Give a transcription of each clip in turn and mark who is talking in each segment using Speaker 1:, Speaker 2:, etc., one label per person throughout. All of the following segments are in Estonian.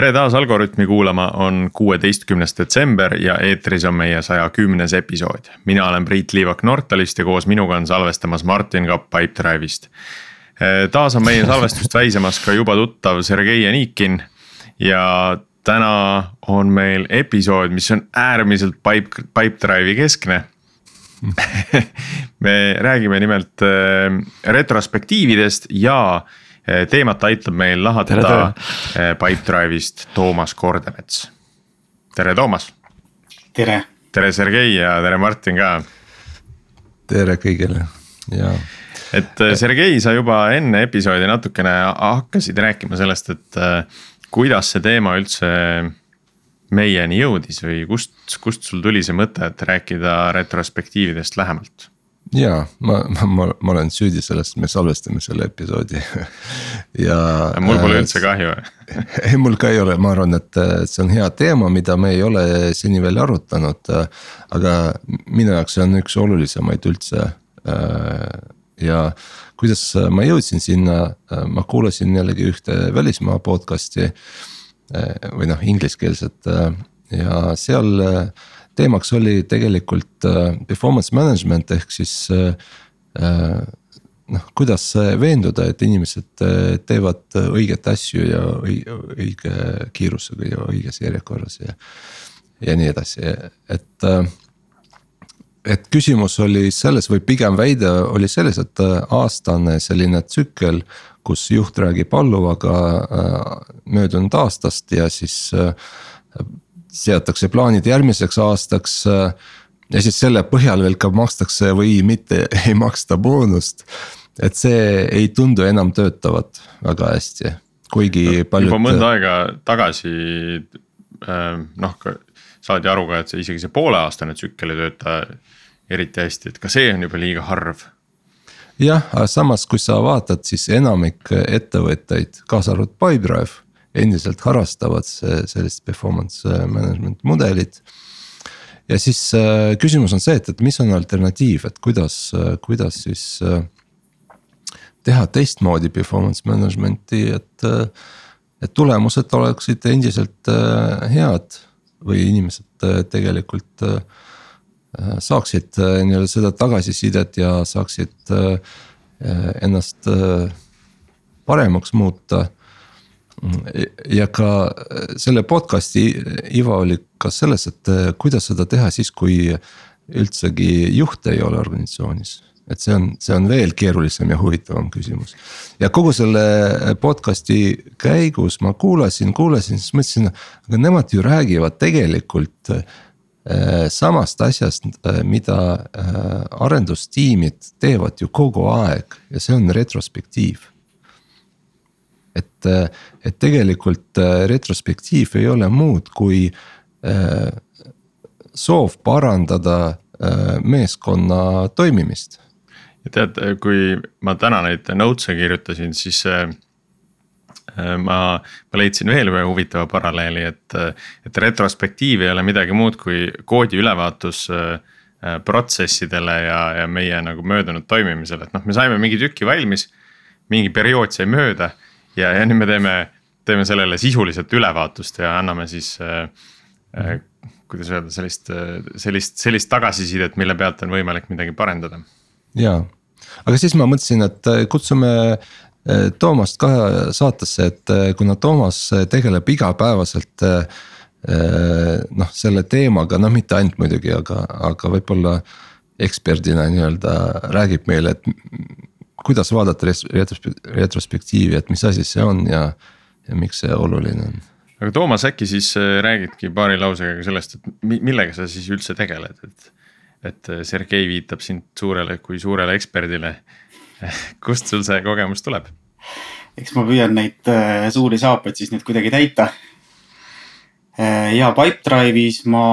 Speaker 1: tere taas Algorütmi kuulama, on kuueteistkümnes detsember ja eetris on meie saja kümnes episood. mina olen Priit Liivak Nortalist ja koos minuga on salvestamas Martin Kapp Pipedrive'ist. taas on meie salvestust väisemas ka juba tuttav Sergei Anikin ja täna on meil episood, mis on äärmiselt pipe, Pipedrive'i keskne me räägime nimelt äh, retrospektiividest ja Eh, teemat aitab meil lahata eh, Pipedrive'ist Toomas Kordemets. tere, Toomas.
Speaker 2: tere.
Speaker 1: tere, Sergei ja tere, Martin ka.
Speaker 3: tere kõigile ja.
Speaker 1: et eh, Sergei, sa juba enne episoodi natukene hakkasid rääkima sellest, et kuidas see teema üldse meieni jõudis või kust, kust sul tuli see mõte, et rääkida retrospektiividest lähemalt?
Speaker 3: Ja ma, ma, ma, olen süüdi selles, me salvestame selle episoodi ja.
Speaker 1: mul pole äh, üldse kahju
Speaker 3: ei, mul ka ei ole, ma arvan, et see on hea teema, mida me ei ole seni veel arutanud. aga minu jaoks see on üks olulisemaid üldse. Äh, ja kuidas ma jõudsin sinna, ma kuulasin jällegi ühte välismaa podcast'i äh, või noh, ingliskeelset ja seal teemaks oli tegelikult äh, performance management ehk siis äh, äh, noh, kuidas veenduda, et inimesed teevad õiget asju ja õige kiirusega ja õiges järjekorras ja. ja nii edasi, et, et küsimus oli selles või pigem väide oli selles, et aastane selline tsükkel. kus juht räägib alluvaga möödunud aastast ja siis seatakse plaanid järgmiseks aastaks. Äh, ja siis selle põhjal veel ka makstakse või mitte ei maksta boonust. et see ei tundu enam töötavat väga hästi, kuigi
Speaker 1: no, paljud. juba mõnda aega tagasi äh, noh, saadi aru ka, et see isegi see pooleaastane tsükkel ei tööta eriti hästi, et ka see on juba liiga harv
Speaker 3: jah, aga samas, kui sa vaatad, siis enamik ettevõtteid, kaasa arvatud Pipedrive endiselt harrastavad sellist performance äh, management mudelit. ja siis äh, küsimus on see, et, et mis on alternatiiv, et kuidas, äh, kuidas siis teha teistmoodi performance management'i, et. et tulemused oleksid endiselt head või inimesed tegelikult saaksid nii-öelda seda tagasisidet ja saaksid ennast paremaks muuta ja ka selle podcast'i iva oli ka selles, et kuidas seda teha siis, kui üldsegi juhte ei ole organisatsioonis. Et see on, see on veel keerulisem ja huvitavam küsimus. ja kogu selle podcast'i käigus ma kuulasin, kuulasin, siis mõtlesin, aga nemad ju räägivad tegelikult äh, samast asjast, äh, mida äh, arendustiimid teevad ju kogu aeg. Ja see on retrospektiiv et, et tegelikult äh, retrospektiiv ei ole muud kui äh, soov parandada äh, meeskonna toimimist.
Speaker 1: ja tead, kui ma täna neid notes'e kirjutasin, siis ma, ma leidsin veel ühe huvitava paralleeli, et, et retrospektiiv ei ole midagi muud kui koodi ülevaatus protsessidele ja, ja meie nagu möödunud toimimisele, et noh, me saime mingi tüki valmis. mingi periood sai mööda ja, ja nüüd me teeme, teeme sellele sisuliselt ülevaatust ja anname siis äh, äh, kuidas öelda, sellist, sellist, sellist tagasisidet, mille pealt on võimalik midagi parendada.
Speaker 3: ja, aga siis ma mõtlesin, et äh, kutsume äh, Toomast ka saatesse, et äh, kuna Toomas tegeleb igapäevaselt noh, selle teemaga, noh, mitte ainult muidugi, aga, aga võib-olla eksperdina nii-öelda räägib meile, et kuidas vaadata retrospektiivi, et mis asi see on ja, ja miks see oluline on?
Speaker 1: aga Toomas, äkki siis äh, räägidki paari lausega ka sellest, et millega sa siis üldse tegeled, et. et äh, Sergei viitab sind suurele kui suurele eksperdile. kust sul see kogemus tuleb?
Speaker 2: eks ma püüan neid äh, suuri saapaid siis nüüd kuidagi täita. ja Pipedrive'is ma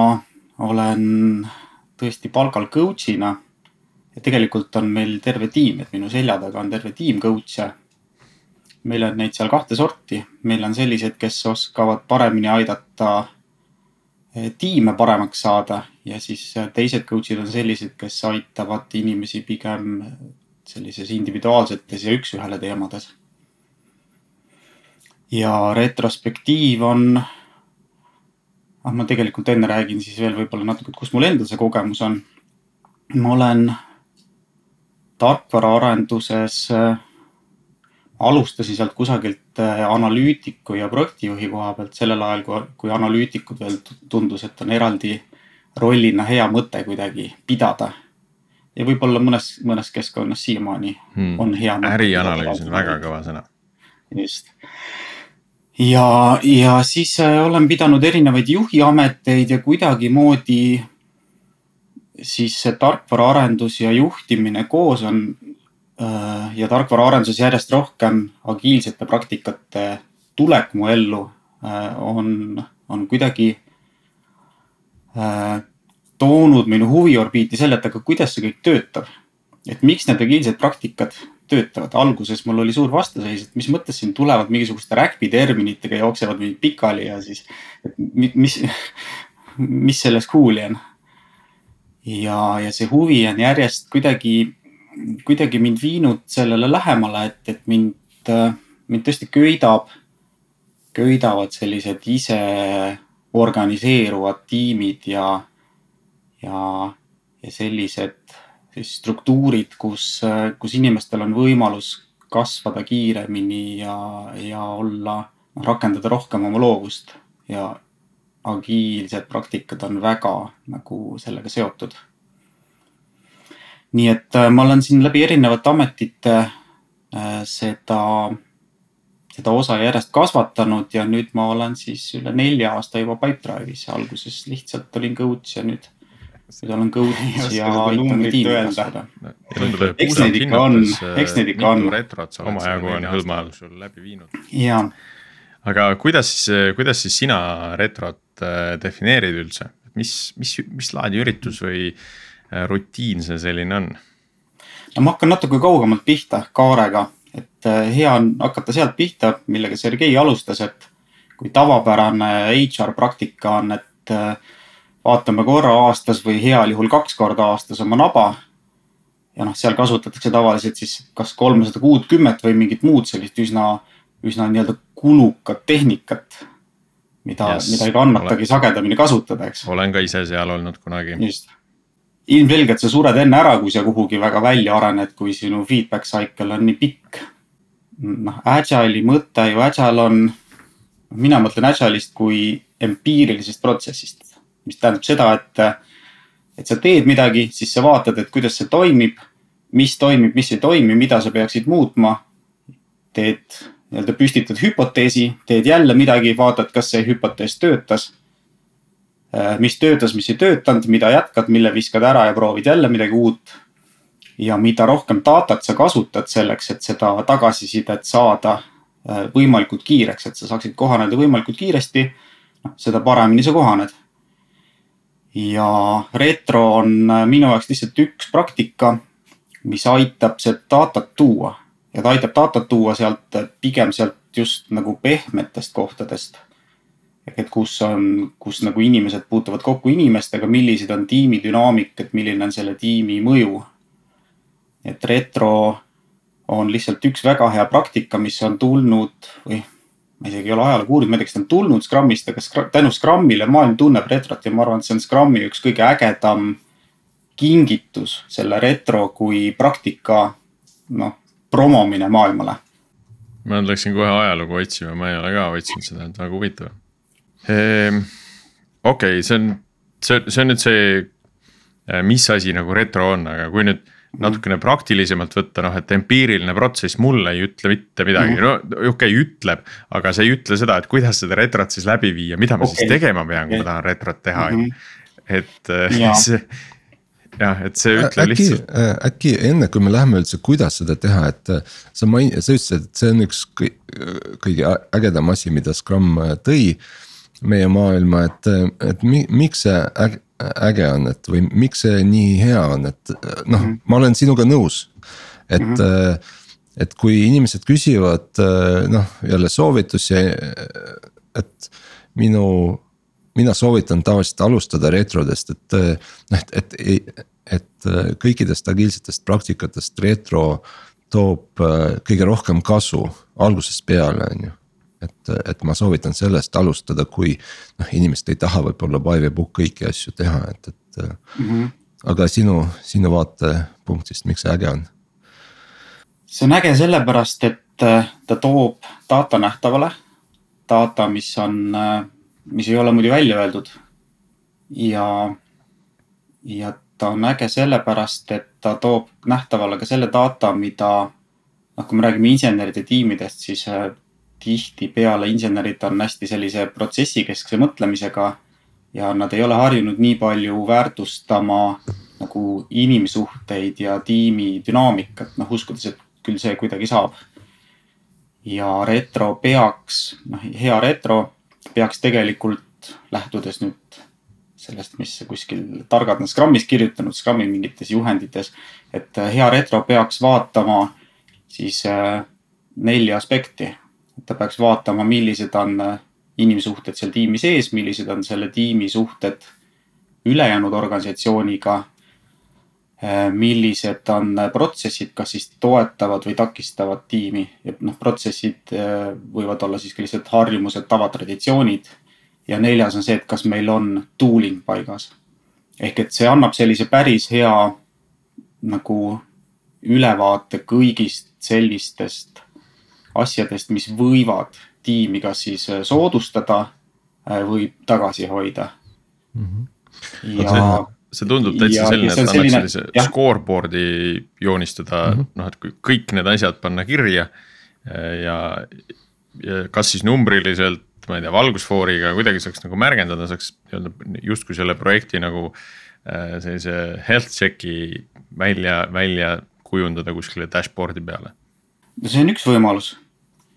Speaker 2: olen tõesti palgal coach'ina ja tegelikult on meil terve tiim, et minu selja taga on terve tiim coach'e. meil on neid seal kahte sorti, meil on sellised, kes oskavad paremini aidata eh, tiime paremaks saada ja siis eh, teised coach'id on sellised, kes aitavad inimesi pigem sellises individuaalsetes ja üks-ühele teemades. ja retrospektiiv on. ah, ma tegelikult enne räägin siis veel võib-olla natuke, kus mul endal see kogemus on. ma olen tarkvaraarenduses äh, alustasin sealt kusagilt äh, analüütiku ja projektijuhi koha pealt sellel ajal, kui, kui analüütikud veel tundus, et on eraldi rollina hea mõte kuidagi pidada. ja võib-olla mõnes, mõnes keskkonnas siiamaani hmm. on hea.
Speaker 1: ärianalüüs on väga kõva sõna.
Speaker 2: just. ja, ja siis äh, olen pidanud erinevaid juhiameteid ja kuidagimoodi siis see tarkvaraarendus ja juhtimine koos on Äh, ja tarkvaraarenduses järjest rohkem agiilsete praktikate tulek mu ellu äh, on, on kuidagi äh, toonud minu huviorbiiti selle, et aga kuidas see kõik töötab. et miks need agiilsed praktikad töötavad, alguses mul oli suur vastuseis, et mis mõttes siin tulevad mingisuguste räkpi terminitega, jooksevad mind pikali ja siis, et mis, mis selles cool'i on. Ja, ja see huvi on järjest kuidagi kuidagi mind viinud sellele lähemale, et, et mind, mind tõesti köidab, köidavad sellised ise organiseeruvad tiimid ja, ja, ja sellised siis struktuurid, kus, kus inimestel on võimalus kasvada kiiremini ja, ja olla, noh, rakendada rohkem oma loovust ja agiilsed praktikad on väga nagu sellega seotud nii et äh, ma olen siin läbi erinevate ametite äh, seda, seda osa järjest kasvatanud ja nüüd ma olen siis üle nelja aasta juba Pipedrive'is, alguses lihtsalt olin coach ja nüüd, nüüd olen coach ja aitan tiimi kasvada. eks neid ikka on, eks neid ikka on.
Speaker 1: omajagu on hõlma all sul läbi viinud.
Speaker 2: jaa.
Speaker 1: Aga kuidas siis, kuidas siis sina retrot äh, defineerid üldse, mis, mis, mis laadi üritus või Äh, rutiin see selline on?
Speaker 2: no ma hakkan natuke kaugemalt pihta kaarega, et äh, hea on hakata sealt pihta, millega Sergei alustas, et kui tavapärane HR praktika on, et vaatame korra aastas või heal juhul kaks korda aastas oma naba. ja noh, seal kasutatakse tavaliselt siis kas kolmesada kuutkümmet või mingit muud sellist üsna, üsna nii-öelda kulukat tehnikat. mida yes,, mida ei kannatagi olen, sagedamini kasutada, eks.
Speaker 1: olen ka ise seal olnud kunagi.
Speaker 2: just ilmselgelt sa sured enne ära, kui sa kuhugi väga välja arened, kui sinu feedback cycle on nii pikk. noh, agile'i mõte ju, agile on, mina mõtlen agile'ist kui empiirilisest protsessist, mis tähendab seda, et, et sa teed midagi, siis sa vaatad, et kuidas see toimib, mis toimib, mis ei toimi, mida sa peaksid muutma. teed nii-öelda püstitad hüpoteesi, teed jälle midagi, vaatad, kas see hüpotees töötas Äh, mis töötas, mis ei töötanud, mida jätkad, mille viskad ära ja proovid jälle midagi uut. ja mida rohkem datat sa kasutad selleks, et seda tagasisidet saada äh, võimalikult kiireks, et sa saaksid kohaneda võimalikult kiiresti. noh, seda paremini sa kohaned. ja retro on äh, minu jaoks lihtsalt üks praktika, mis aitab seda datat tuua ja ta aitab datat tuua sealt pigem sealt just nagu pehmetest kohtadest et kus on, kus nagu inimesed puutuvad kokku inimestega, millised on tiimi dünaamikad, milline on selle tiimi mõju. et retro on lihtsalt üks väga hea praktika, mis on tulnud või ma isegi ei ole ajalugu uurinud, ma ei tea, kas ta on tulnud Scrumist, aga Scrum, tänu Scrumile maailm tunneb retrot ja ma arvan, et see on Scrumi üks kõige ägedam kingitus, selle retro kui praktika noh, promomine maailmale.
Speaker 1: ma nüüd läksin kohe ajalugu otsima, ma ei ole ka otsinud seda, et väga huvitav Ehm, okei okay,, see on, see, see on nüüd see, äh, mis asi nagu retro on, aga kui nüüd natukene praktilisemalt võtta, noh, et empiiriline protsess mulle ei ütle mitte midagi mm, -hmm. no okei okay,, ütleb. aga see ei ütle seda, et kuidas seda retrot siis läbi viia, mida ma okay. siis tegema pean, kui ma tahan retrot teha, on ju. et äh, ja. see jah, et see ütleb äkki, lihtsalt.
Speaker 3: Äh, äkki enne kui me läheme üldse, kuidas seda teha, et sa main-, sa ütlesid, et see on üks kõige ägedam asi, mida Scrum tõi meie maailma, et, et mi, miks see äge, äge on, et või miks see nii hea on, et noh mm, -hmm. ma olen sinuga nõus. et mm, -hmm. et kui inimesed küsivad noh, jälle soovitusi, et minu, mina soovitan tavaliselt alustada retrodest, et noh, et, et, et, et kõikidest agiilsetest praktikatest retro toob kõige rohkem kasu algusest peale, on ju et, et ma soovitan sellest alustada, kui noh, inimesed ei taha võib-olla by the book kõiki asju teha, et, et mm. -hmm. aga sinu, sinu vaatepunktist, miks see äge on?
Speaker 2: see on äge sellepärast, et ta toob data nähtavale. data, mis on, mis ei ole muidu välja öeldud. ja, ja ta on äge sellepärast, et ta toob nähtavale ka selle data, mida noh, kui me räägime inseneride tiimidest, siis äh, tihtipeale insenerid on hästi sellise protsessikeskse mõtlemisega ja nad ei ole harjunud nii palju väärtustama nagu inimsuhteid ja tiimi dünaamikat, noh uskudes, et küll see kuidagi saab. ja retro peaks, noh hea retro peaks tegelikult lähtudes nüüd sellest, mis kuskil targad on Scrumis kirjutanud, Scrumi mingites juhendites, et hea retro peaks vaatama siis äh, nelja aspekti ta peaks vaatama, millised on äh, inimsuhted seal tiimi sees, millised on selle tiimi suhted ülejäänud organisatsiooniga. Äh, millised on äh, protsessid, kas siis toetavad või takistavad tiimi ja noh, protsessid võivad olla siis ka lihtsalt harjumused, tavatraditsioonid. ja neljas on see, et kas meil on tooling paigas. ehk et see annab sellise päris hea nagu ülevaate kõigist sellistest asjadest, mis võivad tiimi kas siis äh, soodustada äh, või tagasi hoida mm.
Speaker 1: -hmm. ja see, see tundub täitsa ja, selline, et annaks selline, sellise jah. scoreboard'i joonistada mm, -hmm. noh, et kui kõik need asjad panna kirja äh, ja, ja kas siis numbriliselt, ma ei tea, valgusfooriga kuidagi saaks nagu märgendada, saaks nii-öelda justkui selle projekti nagu sellise health check'i välja, välja kujundada kuskile dashboard'i peale.
Speaker 2: no see on üks võimalus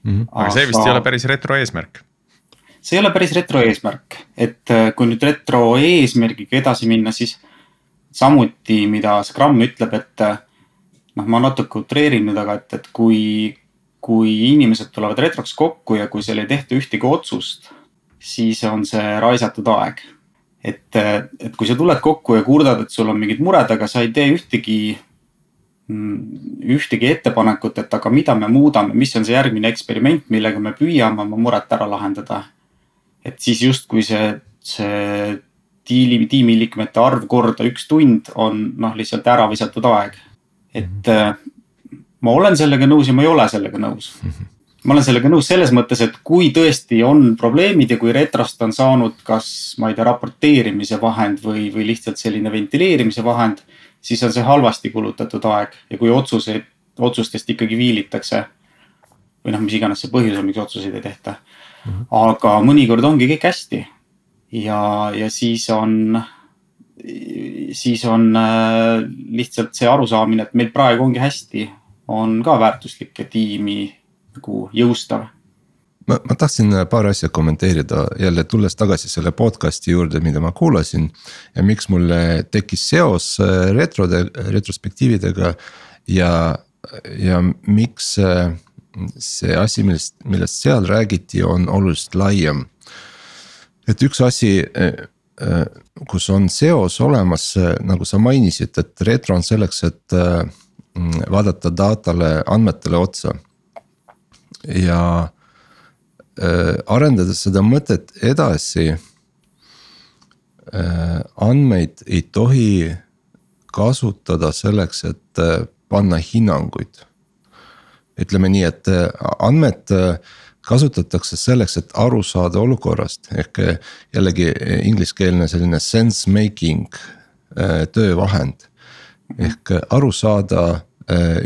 Speaker 1: mm. -hmm. aga see vist ei ole päris retro eesmärk.
Speaker 2: see ei ole päris retro eesmärk, et äh, kui nüüd retro eesmärgiga edasi minna, siis samuti, mida Scrum ütleb, et noh, ma natuke utreerin nüüd, aga et, et kui, kui inimesed tulevad retroks kokku ja kui seal ei tehta ühtegi otsust, siis on see raisatud aeg. et, et kui sa tuled kokku ja kurdad, et sul on mingid mured, aga sa ei tee ühtegi ühtegi ettepanekut, et aga mida me muudame, mis on see järgmine eksperiment, millega me püüame oma muret ära lahendada. et siis justkui see, see tiimi, tiimiliikmete arv korda üks tund on noh, lihtsalt ära visatud aeg. et äh, ma olen sellega nõus ja ma ei ole sellega nõus. ma olen sellega nõus selles mõttes, et kui tõesti on probleemid ja kui retrost on saanud kas, ma ei tea, raporteerimise vahend või, või lihtsalt selline ventileerimise vahend siis on see halvasti kulutatud aeg ja kui otsuseid, otsustest ikkagi viilitakse. või noh, mis iganes see põhjus on, miks otsuseid ei tehta aga mõnikord ongi kõik hästi. Ja, ja siis on, siis on äh, lihtsalt see arusaamine, et meil praegu ongi hästi, on ka väärtuslik ja tiimi nagu jõustav
Speaker 3: ma, ma tahtsin äh, paar asja kommenteerida jälle tulles tagasi selle podcast'i juurde, mida ma kuulasin. ja miks mulle tekkis seos äh, retrode, retrospektiividega ja, ja miks see asi, millest, millest seal räägiti, on oluliselt laiem. Et üks asi, kus on seos olemas, nagu sa mainisid, et retro on selleks, et vaadata datale, andmetele otsa. ja arendades seda mõtet edasi. Andmeid ei tohi kasutada selleks, et panna hinnanguid. ütleme nii, et andmed kasutatakse selleks, et aru saada olukorrast ehk jällegi ingliskeelne selline sense making töövahend. ehk aru saada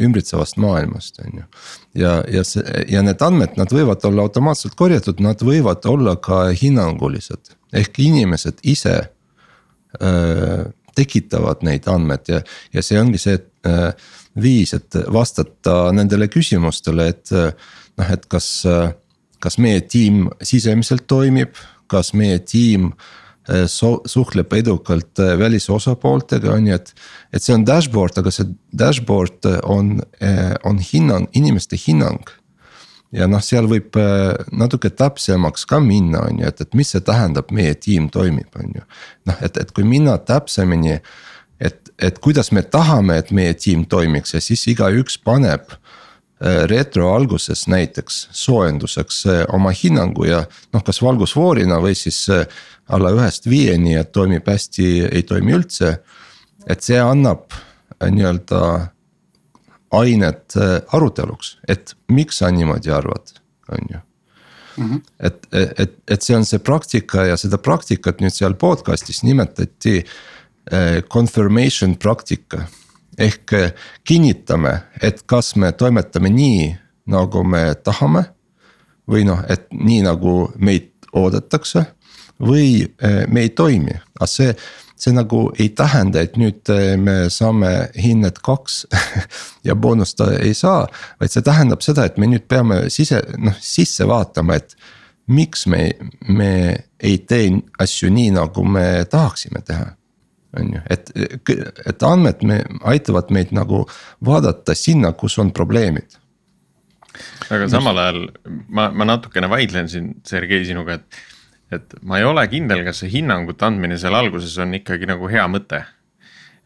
Speaker 3: ümbritsevast maailmast, on ju. ja, ja see ja need andmed, nad võivad olla automaatselt korjatud, nad võivad olla ka hinnangulised, ehk inimesed ise äh, tekitavad neid andmeid ja, ja see ongi see äh, viis, et vastata nendele küsimustele, et noh, et kas äh,, kas meie tiim sisemiselt toimib, kas meie tiim äh, so, suhtleb edukalt äh, välise osapooltega, on ju, et. et see on dashboard, aga see dashboard äh, on, on hinnang, inimeste hinnang. ja noh, seal võib natuke täpsemaks ka minna, on ju, et, et mis see tähendab, meie tiim toimib, on ju. noh, et, et kui minna täpsemini, et, et kuidas me tahame, et meie tiim toimiks ja siis igaüks paneb retro alguses näiteks soojenduseks oma hinnangu ja noh, kas valgusfoorina või siis alla ühest viieni, et toimib hästi, ei toimi üldse. et see annab nii-öelda ainet aruteluks, et miks sa niimoodi arvad, on ju -hmm. et, et, et see on see praktika ja seda praktikat nüüd seal podcast'is nimetati confirmation praktika. Ehk eh, kinnitame, et kas me toimetame nii, nagu me tahame. või noh, et nii nagu meid oodatakse või eh, me ei toimi, aga see see nagu ei tähenda, et nüüd eh, me saame hinnet kaks ja boonust ei saa. vaid see tähendab seda, et me nüüd peame sise, noh sisse vaatama, et miks me, me ei tee asju nii, nagu me tahaksime teha. On ju, et, et andmed me aitavad meid nagu vaadata sinna, kus on probleemid
Speaker 1: aga samal ajal ma, ma natukene vaidlen siin Sergei sinuga, et et ma ei ole kindel, kas see hinnangute andmine seal alguses on ikkagi nagu hea mõte.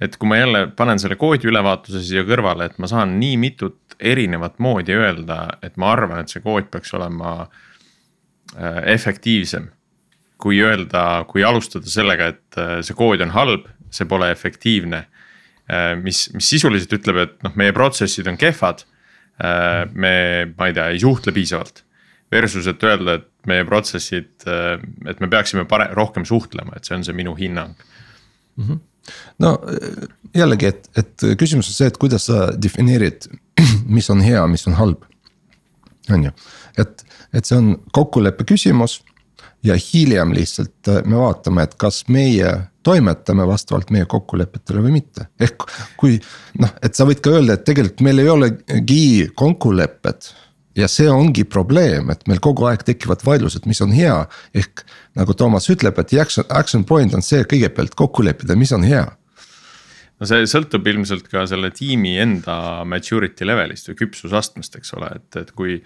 Speaker 1: et kui ma jälle panen selle koodi ülevaatuse siia kõrvale, et ma saan nii mitut erinevat moodi öelda, et ma arvan, et see kood peaks olema äh, efektiivsem. kui öelda, kui alustada sellega, et äh, see kood on halb, see pole efektiivne. Äh, mis, mis sisuliselt ütleb, et noh, meie protsessid on kehvad. me, ma ei tea, ei suhtle piisavalt Versus, et öelda, et meie protsessid, äh, et me peaksime pare-, rohkem suhtlema, et see on see minu hinnang
Speaker 3: mm. -hmm. no jällegi, et, et küsimus on see, et kuidas sa defineerid, mis on hea, mis on halb. on ju, et, et see on kokkuleppe küsimus ja hiljem lihtsalt äh, me vaatame, et kas meie toimetame vastavalt meie kokkulepetele või mitte. ehk kui noh, et sa võid ka öelda, et tegelikult meil ei olegi kokkulepet ja see ongi probleem, et meil kogu aeg tekivad vaidlused, mis on hea. ehk nagu Toomas ütleb, et action, action point on see kõigepealt kokku leppida, mis on hea.
Speaker 1: no see sõltub ilmselt ka selle tiimi enda maturity level'ist või küpsusastmest, eks ole, et, et kui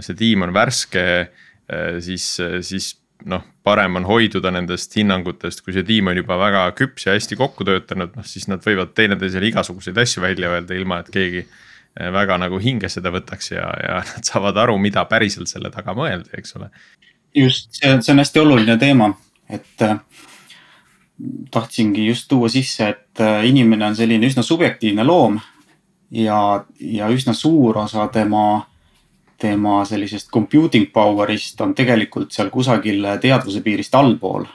Speaker 1: see tiim on värske, siis, siis noh, parem on hoiduda nendest hinnangutest, kui see tiim on juba väga küps ja hästi kokku töötanud, noh siis nad võivad teineteisele igasuguseid asju välja öelda, ilma et keegi Eh, väga nagu hinge seda võtaks ja, ja nad saavad aru, mida päriselt selle taga mõeldi, eks ole.
Speaker 2: just, see on, see on hästi oluline teema, et äh, tahtsingi just tuua sisse, et äh, inimene on selline üsna subjektiivne loom. ja, ja üsna suur osa tema, tema sellisest computing power'ist on tegelikult seal kusagil teadvuse piirist allpool.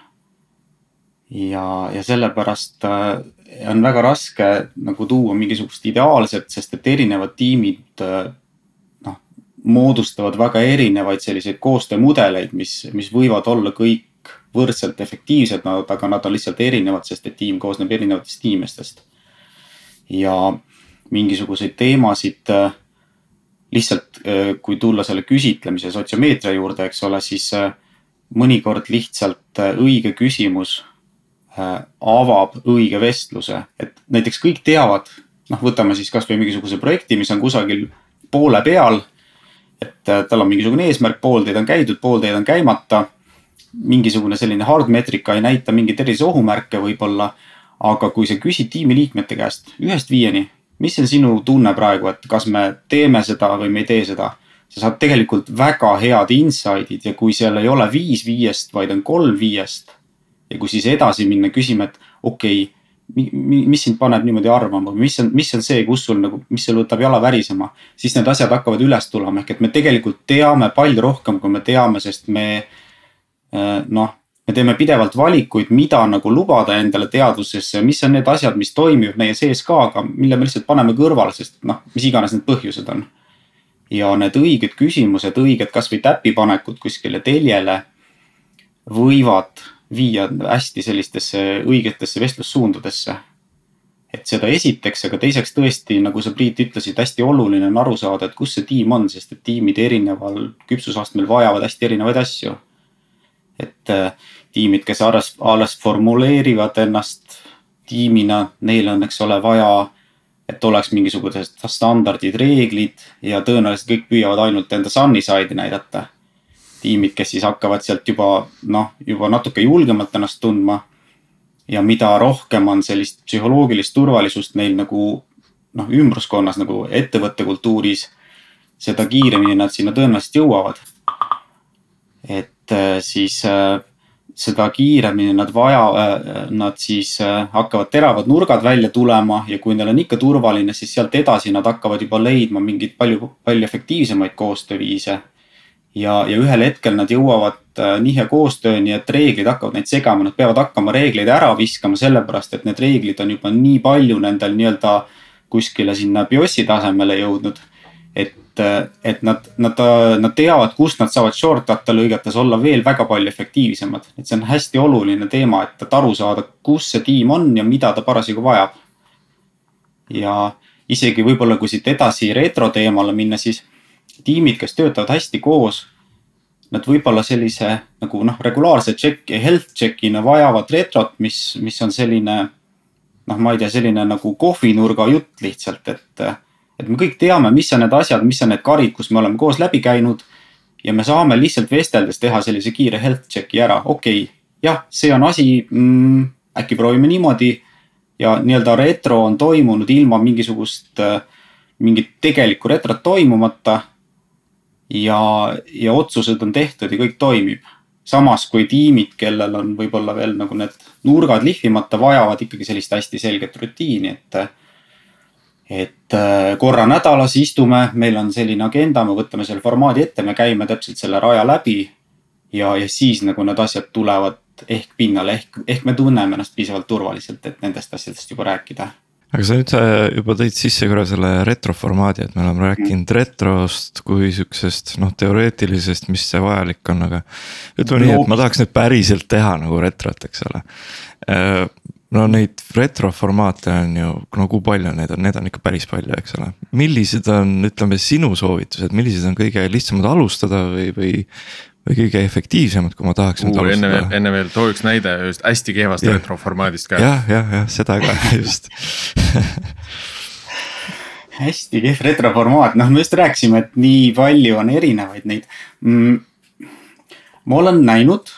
Speaker 2: ja, ja sellepärast äh, on väga raske nagu tuua mingisugust ideaalset, sest et erinevad tiimid noh, moodustavad väga erinevaid selliseid koostöömudeleid, mis, mis võivad olla kõik võrdselt efektiivsed, aga nad on lihtsalt erinevad, sest et tiim koosneb erinevatest inimestest. ja mingisuguseid teemasid lihtsalt, kui tulla selle küsitlemise sotsiomeetria juurde, eks ole, siis mõnikord lihtsalt õige küsimus Äh, avab õige vestluse, et näiteks kõik teavad, noh, võtame siis kasvõi mingisuguse projekti, mis on kusagil poole peal. et äh, tal on mingisugune eesmärk, pool teed on käidud, pool teed on käimata. mingisugune selline hard metrika ei näita mingeid erilisi ohumärke võib-olla. aga kui sa küsid tiimiliikmete käest ühest viieni, mis on sinu tunne praegu, et kas me teeme seda või me ei tee seda sa saad tegelikult väga head insight'id ja kui seal ei ole viis viiest, vaid on kolm viiest ja kui siis edasi minna küsima, et okei okay,, mis sind paneb niimoodi arvama, mis on, mis on see, kus sul nagu, mis sul võtab jala värisema. siis need asjad hakkavad üles tulema, ehk et me tegelikult teame palju rohkem, kui me teame, sest me äh, noh me teeme pidevalt valikuid, mida nagu lubada endale teadvusesse, mis on need asjad, mis toimivad meie sees ka, aga mille me lihtsalt paneme kõrvale, sest noh, mis iganes need põhjused on. ja need õiged küsimused, õiged kasvõi täpipanekud kuskile teljele võivad viia hästi sellistesse õigetesse vestlussuundadesse. et seda esiteks, aga teiseks tõesti, nagu sa Priit ütlesid, hästi oluline on aru saada, et kus see tiim on, sest et tiimid erineval küpsusastmel vajavad hästi erinevaid asju. Et äh, tiimid, kes alles, alles formuleerivad ennast tiimina, neil on, eks ole, vaja et oleks mingisugused standardid, reeglid ja tõenäoliselt kõik püüavad ainult enda sunny side'i näidata tiimid, kes siis hakkavad sealt juba noh, juba natuke julgemalt ennast tundma. ja mida rohkem on sellist psühholoogilist turvalisust neil nagu noh, ümbruskonnas nagu ettevõtte kultuuris. seda kiiremini nad sinna tõenäoliselt jõuavad. et siis äh, seda kiiremini nad vaja, nad siis hakkavad teravad nurgad välja tulema ja kui neil on ikka turvaline, siis sealt edasi nad hakkavad juba leidma mingeid palju, palju efektiivsemaid koostööviise ja, ja ühel hetkel nad jõuavad äh, nihe koostööni, et reeglid hakkavad neid segama, nad peavad hakkama reegleid ära viskama, sellepärast et need reeglid on juba nii palju nendel nii-öelda kuskile sinna BIOS-i tasemele jõudnud. et, äh, et nad, nad, nad teavad, kust nad saavad shortcut'e lõigates olla veel väga palju efektiivsemad. et see on hästi oluline teema, et, et aru saada, kus see tiim on ja mida ta parasjagu vajab. ja isegi võib-olla, kui siit edasi retro teemale minna, siis tiimid, kes töötavad hästi koos. Nad võib-olla sellise nagu noh, regulaarse check'i, health check'ina vajavad retrot, mis, mis on selline. noh, ma ei tea, selline nagu kohvinurga jutt lihtsalt, et, et me kõik teame, mis on need asjad, mis on need karid, kus me oleme koos läbi käinud. ja me saame lihtsalt vesteldes teha sellise kiire health check'i ära, okei okay,, jah, see on asi mm,, äkki proovime niimoodi ja nii-öelda retro on toimunud ilma mingisugust, mingit tegelikku retrot toimumata ja, ja otsused on tehtud ja kõik toimib. samas kui tiimid, kellel on võib-olla veel nagu need nurgad lihvimata, vajavad ikkagi sellist hästi selget rutiini, et. Et äh, korra nädalas istume, meil on selline agenda, me võtame selle formaadi ette, me käime täpselt selle raja läbi. ja, ja siis nagu need asjad tulevad ehk pinnale, ehk, ehk me tunneme ennast piisavalt turvaliselt, et nendest asjadest juba rääkida
Speaker 4: aga sa nüüd juba tõid sisse korra selle retro formaadi, et me oleme rääkinud retrost kui sihukesest noh, teoreetilisest, mis see vajalik on, aga. ütleme nii, et ma tahaks nüüd päriselt teha nagu retrot, eks ole. No neid retro formaate on ju, no kui palju neid on, need on ikka päris palju, eks ole. millised on, ütleme sinu soovitused, millised on kõige lihtsamad alustada või, või või kõige efektiivsemad, kui ma tahaks
Speaker 1: nüüd alustada. enne veel, enne veel too üks näide just hästi kehvast ja. retro formaadist ka.
Speaker 4: jah, jah, jah, seda ka just
Speaker 2: hästi kehv retro formaat, noh, me just rääkisime, et nii palju on erinevaid neid mm,. ma olen näinud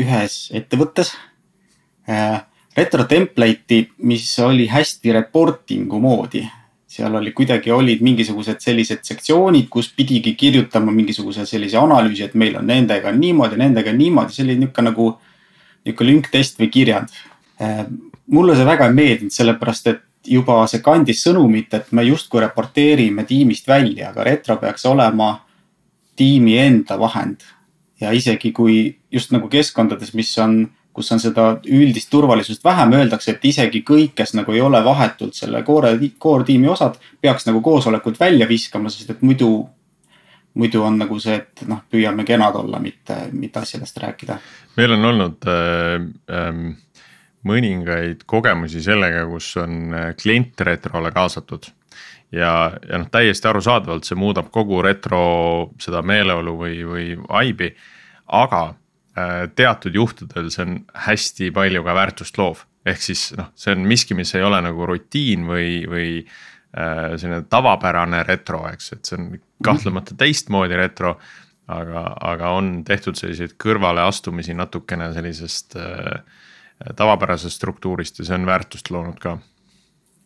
Speaker 2: ühes ettevõttes äh, retro template'i, mis oli hästi reporting'u moodi seal oli kuidagi olid mingisugused sellised sektsioonid, kus pidigi kirjutama mingisuguse sellise analüüsi, et meil on nendega niimoodi, nendega niimoodi, see oli nihuke nagu. nihuke lünktest või kirjand. Äh, mulle see väga ei meeldinud, sellepärast et juba see kandis sõnumit, et me justkui raporteerime tiimist välja, aga retro peaks olema tiimi enda vahend. ja isegi kui just nagu keskkondades, mis on kus on seda üldist turvalisust vähem, öeldakse, et isegi kõik, kes nagu ei ole vahetult selle core, core tiimi osad, peaks nagu koosolekult välja viskama, sest et muidu, muidu on nagu see, et noh, püüame kenad olla, mitte, mitte asjadest rääkida.
Speaker 1: meil on olnud äh, äh, mõningaid kogemusi sellega, kus on äh, klient retrole kaasatud ja, ja noh, täiesti arusaadavalt see muudab kogu retro seda meeleolu või, või vibe'i, aga teatud juhtudel see on hästi palju ka väärtust loov. ehk siis noh, see on miski, mis ei ole nagu rutiin või, või äh, selline tavapärane retro, eks, et see on kahtlemata teistmoodi retro. aga, aga on tehtud selliseid kõrvaleastumisi natukene sellisest äh, tavapärasest struktuurist ja see on väärtust loonud ka.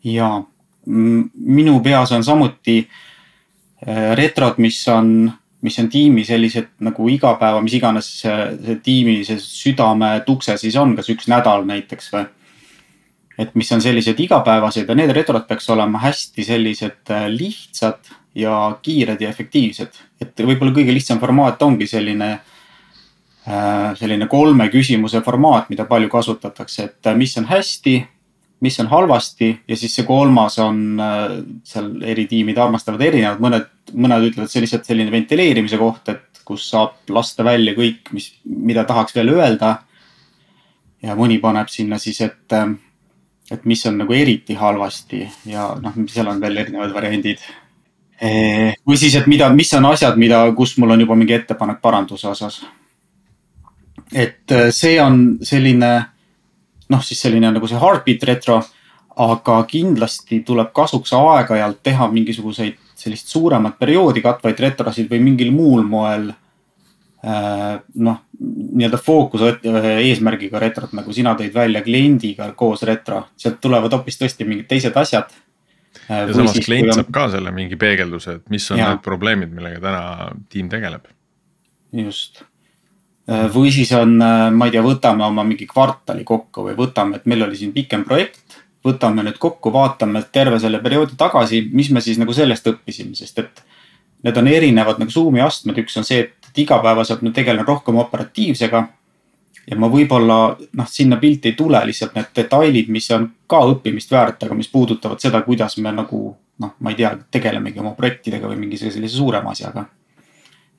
Speaker 2: ja minu peas on samuti äh, retrod, mis on mis on tiimi sellised nagu igapäeva, mis iganes see, see tiimi see südametukse siis on, kas üks nädal näiteks või. et mis on sellised igapäevased ja need retrod peaks olema hästi sellised äh, lihtsad ja kiired ja efektiivsed. et võib-olla kõige lihtsam formaat ongi selline äh, selline kolme küsimuse formaat, mida palju kasutatakse, et äh, mis on hästi, mis on halvasti ja siis see kolmas on äh, seal eri tiimid armastavad erinevad, mõned, mõned ütlevad, see on lihtsalt selline ventileerimise koht, et kus saab lasta välja kõik, mis, mida tahaks veel öelda. ja mõni paneb sinna siis, et, äh, et mis on nagu eriti halvasti ja noh, seal on veel erinevad variandid. või siis, et mida, mis on asjad, mida, kus mul on juba mingi ettepanek paranduse osas. et äh, see on selline noh, siis selline nagu see heartbeat retro. aga kindlasti tuleb kasuks aeg-ajalt teha mingisuguseid sellist suuremat perioodi katvaid retrosid või mingil muul moel äh,. noh, nii-öelda fookuse eesmärgiga retrot, nagu sina tõid välja kliendiga koos retro, sealt tulevad hoopis tõesti mingid teised asjad
Speaker 1: ja samas klient on... saab ka selle mingi peegelduse, et mis on ja. need probleemid, millega täna tiim tegeleb.
Speaker 2: just, äh, või siis on, äh, ma ei tea, võtame oma mingi kvartali kokku või võtame, et meil oli siin pikem projekt. võtame nüüd kokku, vaatame terve selle perioodi tagasi, mis me siis nagu sellest õppisime, sest et. Need on erinevad nagu Zoom'i astmed, üks on see, et igapäevaselt ma tegelen rohkem operatiivsega ja ma võib-olla noh, sinna pilti ei tule lihtsalt need detailid, mis on ka õppimist väärt, aga mis puudutavad seda, kuidas me nagu noh, ma ei tea, tegelemegi oma projektidega või mingi sellise suurema asjaga.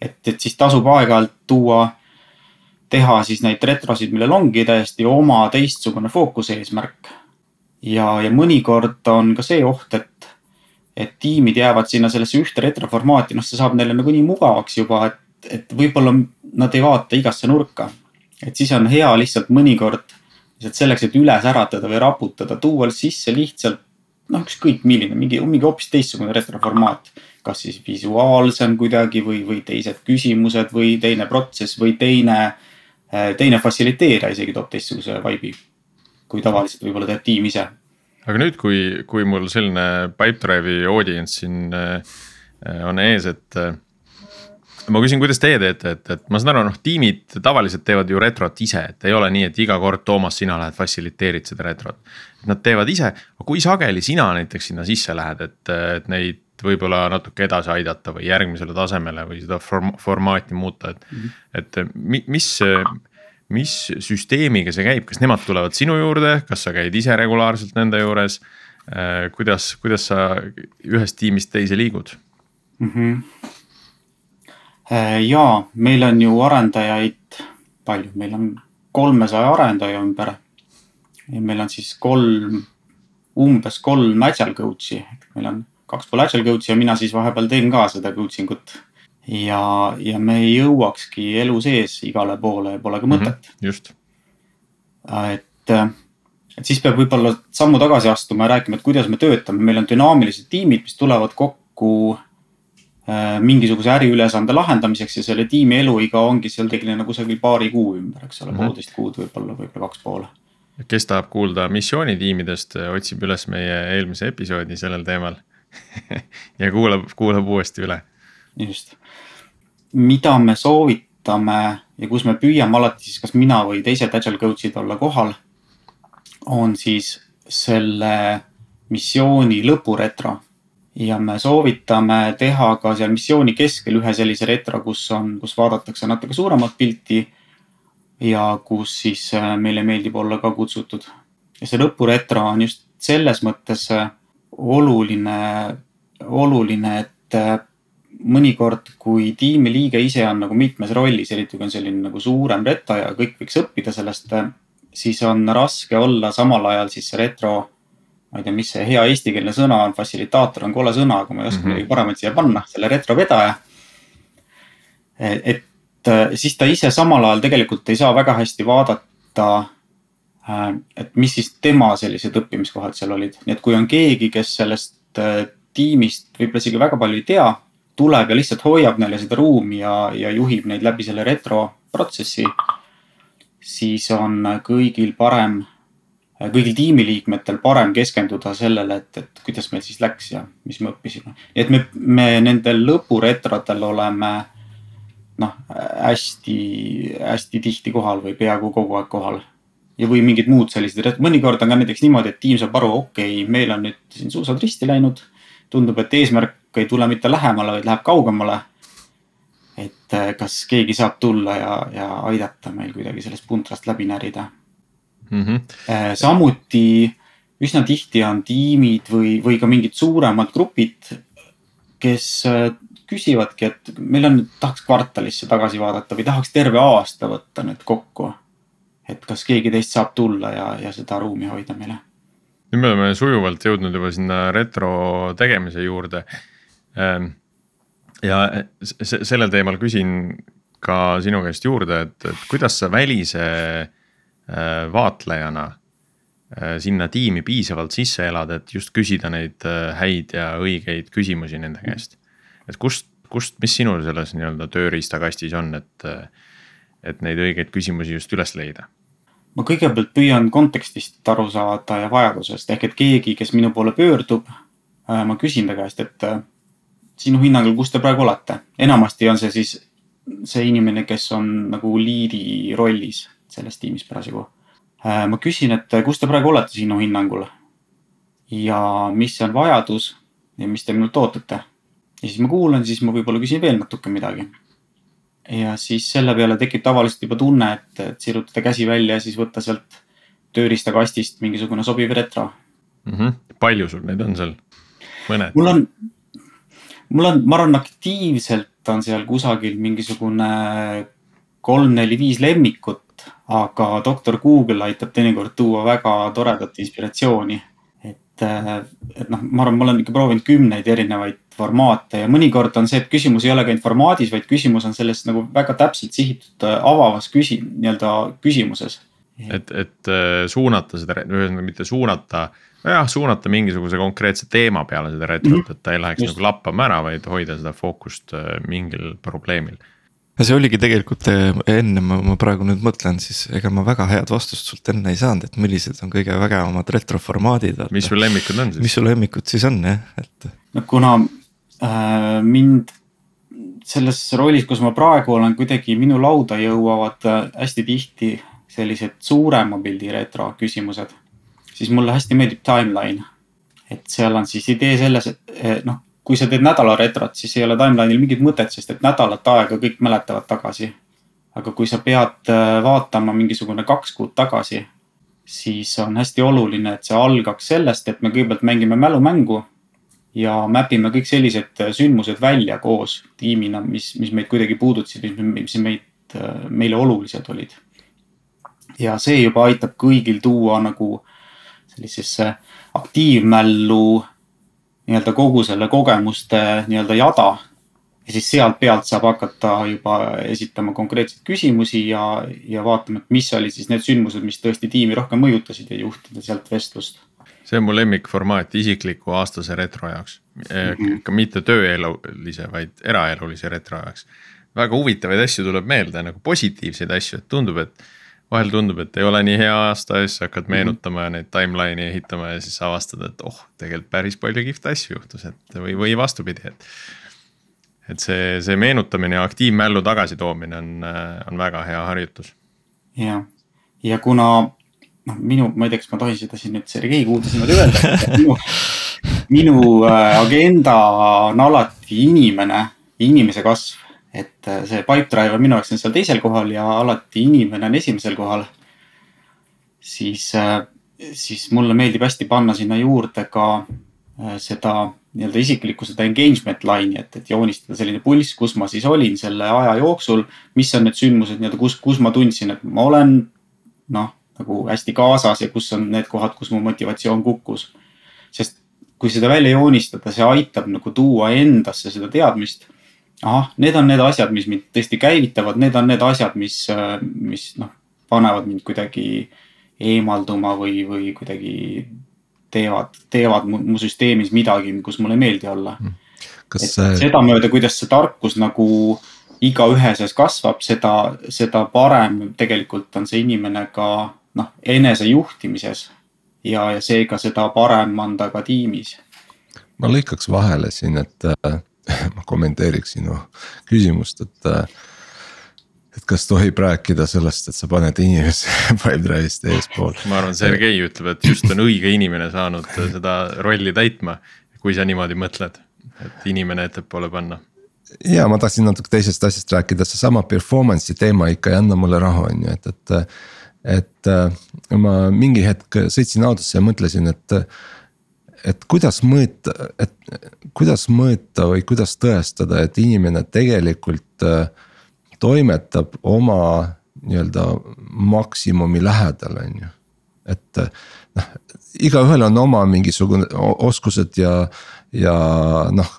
Speaker 2: et, et siis tasub aeg-ajalt tuua, teha siis neid retrosid, millel ongi täiesti oma teistsugune fookuse eesmärk. ja, ja mõnikord on ka see oht, et, et tiimid jäävad sinna sellesse ühte retroformaati, noh, see saab neile nagu nii mugavaks juba, et, et võib-olla nad ei vaata igasse nurka et siis on hea lihtsalt mõnikord lihtsalt selleks, et üles äratada või raputada, tuua sisse lihtsalt noh, ükskõik milline, mingi, mingi hoopis teistsugune retroformaat. kas siis visuaalsem kuidagi või, või teised küsimused või teine protsess või teine, eh, teine fassiliteerija isegi toob teistsuguse vibe'i. kui tavaliselt võib-olla teeb tiim ise.
Speaker 1: aga nüüd, kui, kui mul selline Pipedrive'i audience siin äh, on ees, et äh, ma küsin, kuidas teie teete, et, et ma saan aru, noh, tiimid tavaliselt teevad ju retrot ise, et ei ole nii, et iga kord, Toomas, sina lähed fassiliteerid seda retrot. Nad teevad ise, aga kui sageli sina näiteks sinna sisse lähed, et, et neid võib-olla natuke edasi aidata või järgmisele tasemele või seda form formaati muuta, et mm, -hmm. et mis mis süsteemiga see käib, kas nemad tulevad sinu juurde, kas sa käid ise regulaarselt nende juures? kuidas, kuidas sa ühest tiimist teise liigud
Speaker 2: mm? -hmm Äh, ja meil on ju arendajaid palju, meil on kolmesaja arendaja ümber. ja meil on siis kolm, umbes kolm agile coach'i, meil on kaks agile coach'i ja mina siis vahepeal teen ka seda coaching ut. ja, ja me ei jõuakski elu sees igale poole, pole ka mõtet mm.
Speaker 1: -hmm, just.
Speaker 2: et, et siis peab võib-olla sammu tagasi astuma ja rääkima, et kuidas me töötame, meil on dünaamilised tiimid, mis tulevad kokku Äh, mingisuguse äriülesande lahendamiseks ja selle tiimi eluiga ongi seal tegelikult kusagil paari kuu ümber, eks ole mm -hmm., poolteist kuud võib-olla, võib-olla kaks poole.
Speaker 1: kes tahab kuulda missioonitiimidest, otsib üles meie eelmise episoodi sellel teemal ja kuulab, kuulab uuesti üle.
Speaker 2: just, mida me soovitame ja kus me püüame alati siis, kas mina või teised agile coach'id olla kohal. on siis selle missiooni lõpuretro ja me soovitame teha ka seal missiooni keskel ühe sellise retro, kus on, kus vaadatakse natuke suuremat pilti. ja kus siis äh, meile meeldib olla ka kutsutud. ja see lõpuretro on just selles mõttes äh, oluline, oluline, et äh, mõnikord, kui tiimiliige ise on nagu mitmes rollis, eriti kui on selline nagu suurem retro ja kõik võiks õppida sellest, siis on raske olla samal ajal siis see retro ma ei tea, mis see hea eestikeelne sõna on, fassilitaator on kole sõna, aga ma ei oska mm -hmm. midagi paremat siia panna, selle retrovedaja. et siis ta ise samal ajal tegelikult ei saa väga hästi vaadata. Äh, et mis siis tema sellised õppimiskohad seal olid, nii et kui on keegi, kes sellest äh, tiimist võib-olla isegi väga palju ei tea, tuleb ja lihtsalt hoiab neile seda ruumi ja, ja juhib neid läbi selle retro protsessi. siis on kõigil parem kõigil tiimiliikmetel parem keskenduda sellele, et, et kuidas meil siis läks ja mis me õppisime. et me, me nendel lõpuretrodel oleme noh, hästi, hästi tihti kohal või peaaegu kogu aeg kohal. Ja, või mingid muud sellised, mõnikord on ka näiteks niimoodi, et tiim saab aru, okei okay,, meil on nüüd siin suusad risti läinud. tundub, et eesmärk ei tule mitte lähemale, vaid läheb kaugemale. et kas keegi saab tulla ja, ja aidata meil kuidagi sellest puntrast läbi närida
Speaker 1: mm. -hmm.
Speaker 2: samuti üsna tihti on tiimid või, või ka mingid suuremad grupid, kes äh, küsivadki, et meil on, tahaks kvartalisse tagasi vaadata või tahaks terve aasta võtta nüüd kokku. Et kas keegi teist saab tulla ja, ja seda ruumi hoida meile.
Speaker 1: nüüd me oleme sujuvalt jõudnud juba sinna retro tegemise juurde. Ähm, ja sellel teemal küsin ka sinu käest juurde, et, et kuidas sa välise Äh, vaatlejana äh, sinna tiimi piisavalt sisse elada, et just küsida neid äh, häid ja õigeid küsimusi nende käest. et kust, kust, mis sinul selles nii-öelda tööriistakastis on, et, et neid õigeid küsimusi just üles leida?
Speaker 2: ma kõigepealt püüan kontekstist aru saada ja vajadusest ehk et keegi, kes minu poole pöördub, ma küsin ta käest, et sinu hinnangul, kus te praegu olete? enamasti on see siis see inimene, kes on nagu liidi rollis selles tiimis parasjagu. ma küsin, et kus te praegu olete sinu hinnangul? ja mis on vajadus ja mis te minult ootate? ja siis ma kuulan, siis ma võib-olla küsin veel natuke midagi. Ja siis selle peale tekib tavaliselt juba tunne, et, et sirutada käsi välja ja siis võtta sealt tööriistakastist mingisugune sobiv retro
Speaker 1: mm. -hmm. palju sul neid on seal? mõned?
Speaker 2: mul on, mul on, ma arvan, aktiivselt on seal kusagil mingisugune kolm-neli-viis lemmikut, aga doktor Google aitab teinekord tuua väga toredat inspiratsiooni et, noh, ma arvan, ma olen ikka proovinud kümneid erinevaid formaate ja mõnikord on see, et küsimus ei olegi ainult formaadis, vaid küsimus on selles nagu väga täpselt sihitud äh, avavas küsi-, nii-öelda küsimuses.
Speaker 1: et, et äh, suunata seda, ühesõnaga mitte suunata, jah, suunata mingisuguse konkreetse teema peale seda retrot mm, -hmm. et ta ei läheks Just. nagu lappama ära, vaid hoida seda fookust äh, mingil probleemil
Speaker 4: ja see oligi tegelikult eh, enne, ma, ma praegu nüüd mõtlen, siis ega ma väga head vastust sult enne ei saanud, et millised on kõige vägevamad retroformaadid.
Speaker 1: mis sul lemmikud on siis?
Speaker 4: mis sul lemmikud siis on jah, et.
Speaker 2: no kuna äh, mind selles rollis, kus ma praegu olen, kuidagi minu lauda jõuavad äh, hästi tihti sellised suurema pildi retro küsimused, siis mulle hästi meeldib timeline. et seal on siis idee selles, et noh, kui sa teed nädala retrot, siis ei ole timeline'il mingit mõtet, sest et nädalat aega kõik mäletavad tagasi. aga kui sa pead äh, vaatama mingisugune kaks kuud tagasi, siis on hästi oluline, et see algaks sellest, et me kõigepealt mängime mälumängu ja map ime kõik sellised äh, sündmused välja koos tiimina, mis, mis meid kuidagi puudutasid, mis meid, äh, meile olulised olid. ja see juba aitab kõigil tuua nagu sellisesse aktiivmällu nii-öelda kogu selle kogemuste nii-öelda jada. ja siis sealt pealt saab hakata juba esitama konkreetseid küsimusi ja, ja vaatama, et mis olid siis need sündmused, mis tõesti tiimi rohkem mõjutasid ja juhtida sealt vestlust.
Speaker 1: see on mu lemmikformaat isikliku aastase retro jaoks mm, -hmm. ka mitte tööelulise, vaid eraelulise retro jaoks. väga huvitavaid asju tuleb meelde nagu positiivseid asju, et tundub, et vahel tundub, et ei ole nii hea aasta ja siis hakkad meenutama ja neid timeline'i ehitama ja siis avastad, et oh, tegelikult päris palju kihvte asju juhtus, et või, või vastupidi, et. et see, see meenutamine ja aktiivmällu tagasitoomine on, on väga hea harjutus.
Speaker 2: jah, ja kuna noh, minu, ma ei tea, kas ma tohin seda siin nüüd Sergei kuuldes niimoodi öelda minu, minu äh, agenda on alati inimene, inimese kasv et äh, see Pipedrive on minu jaoks on seal teisel kohal ja alati inimene on esimesel kohal. siis, äh, siis mulle meeldib hästi panna sinna juurde ka äh, seda nii-öelda isiklikku seda engagement line'i, et, et joonistada selline pulss, kus ma siis olin selle aja jooksul. mis on need sündmused nii-öelda, kus, kus ma tundsin, et ma olen noh, nagu hästi kaasas ja kus on need kohad, kus mu motivatsioon kukkus. sest kui seda välja joonistada, see aitab nagu tuua endasse seda teadmist ahah, need on need asjad, mis mind tõesti käivitavad, need on need asjad, mis, mis noh, panevad mind kuidagi eemalduma või, või kuidagi teevad, teevad mu, mu süsteemis midagi, kus mulle ei meeldi olla. Hmm. kas see? sedamööda, kuidas see tarkus nagu igaühe sees kasvab, seda, seda parem tegelikult on see inimene ka noh, enesejuhtimises. ja, ja seega seda parem on ta ka tiimis.
Speaker 3: ma lõikaks vahele siin, et äh, ma kommenteeriks sinu küsimust, et. et kas tohib rääkida sellest, et sa paned inimese Pipedrive'ist eespool?
Speaker 1: ma arvan, Sergei ütleb, et just on õige inimene saanud seda rolli täitma, kui sa niimoodi mõtled, et inimene ettepoole panna
Speaker 3: ja ma tahtsin natuke teisest asjast rääkida, seesama performance'i teema ikka ei anna mulle rahu, on ju, et, et. et ma mingi hetk sõitsin autosse ja mõtlesin, et et kuidas mõõta, et kuidas mõõta või kuidas tõestada, et inimene tegelikult äh, toimetab oma nii-öelda maksimumi lähedal, on ju. et noh, igaühel on oma mingisugune oskused ja, ja noh,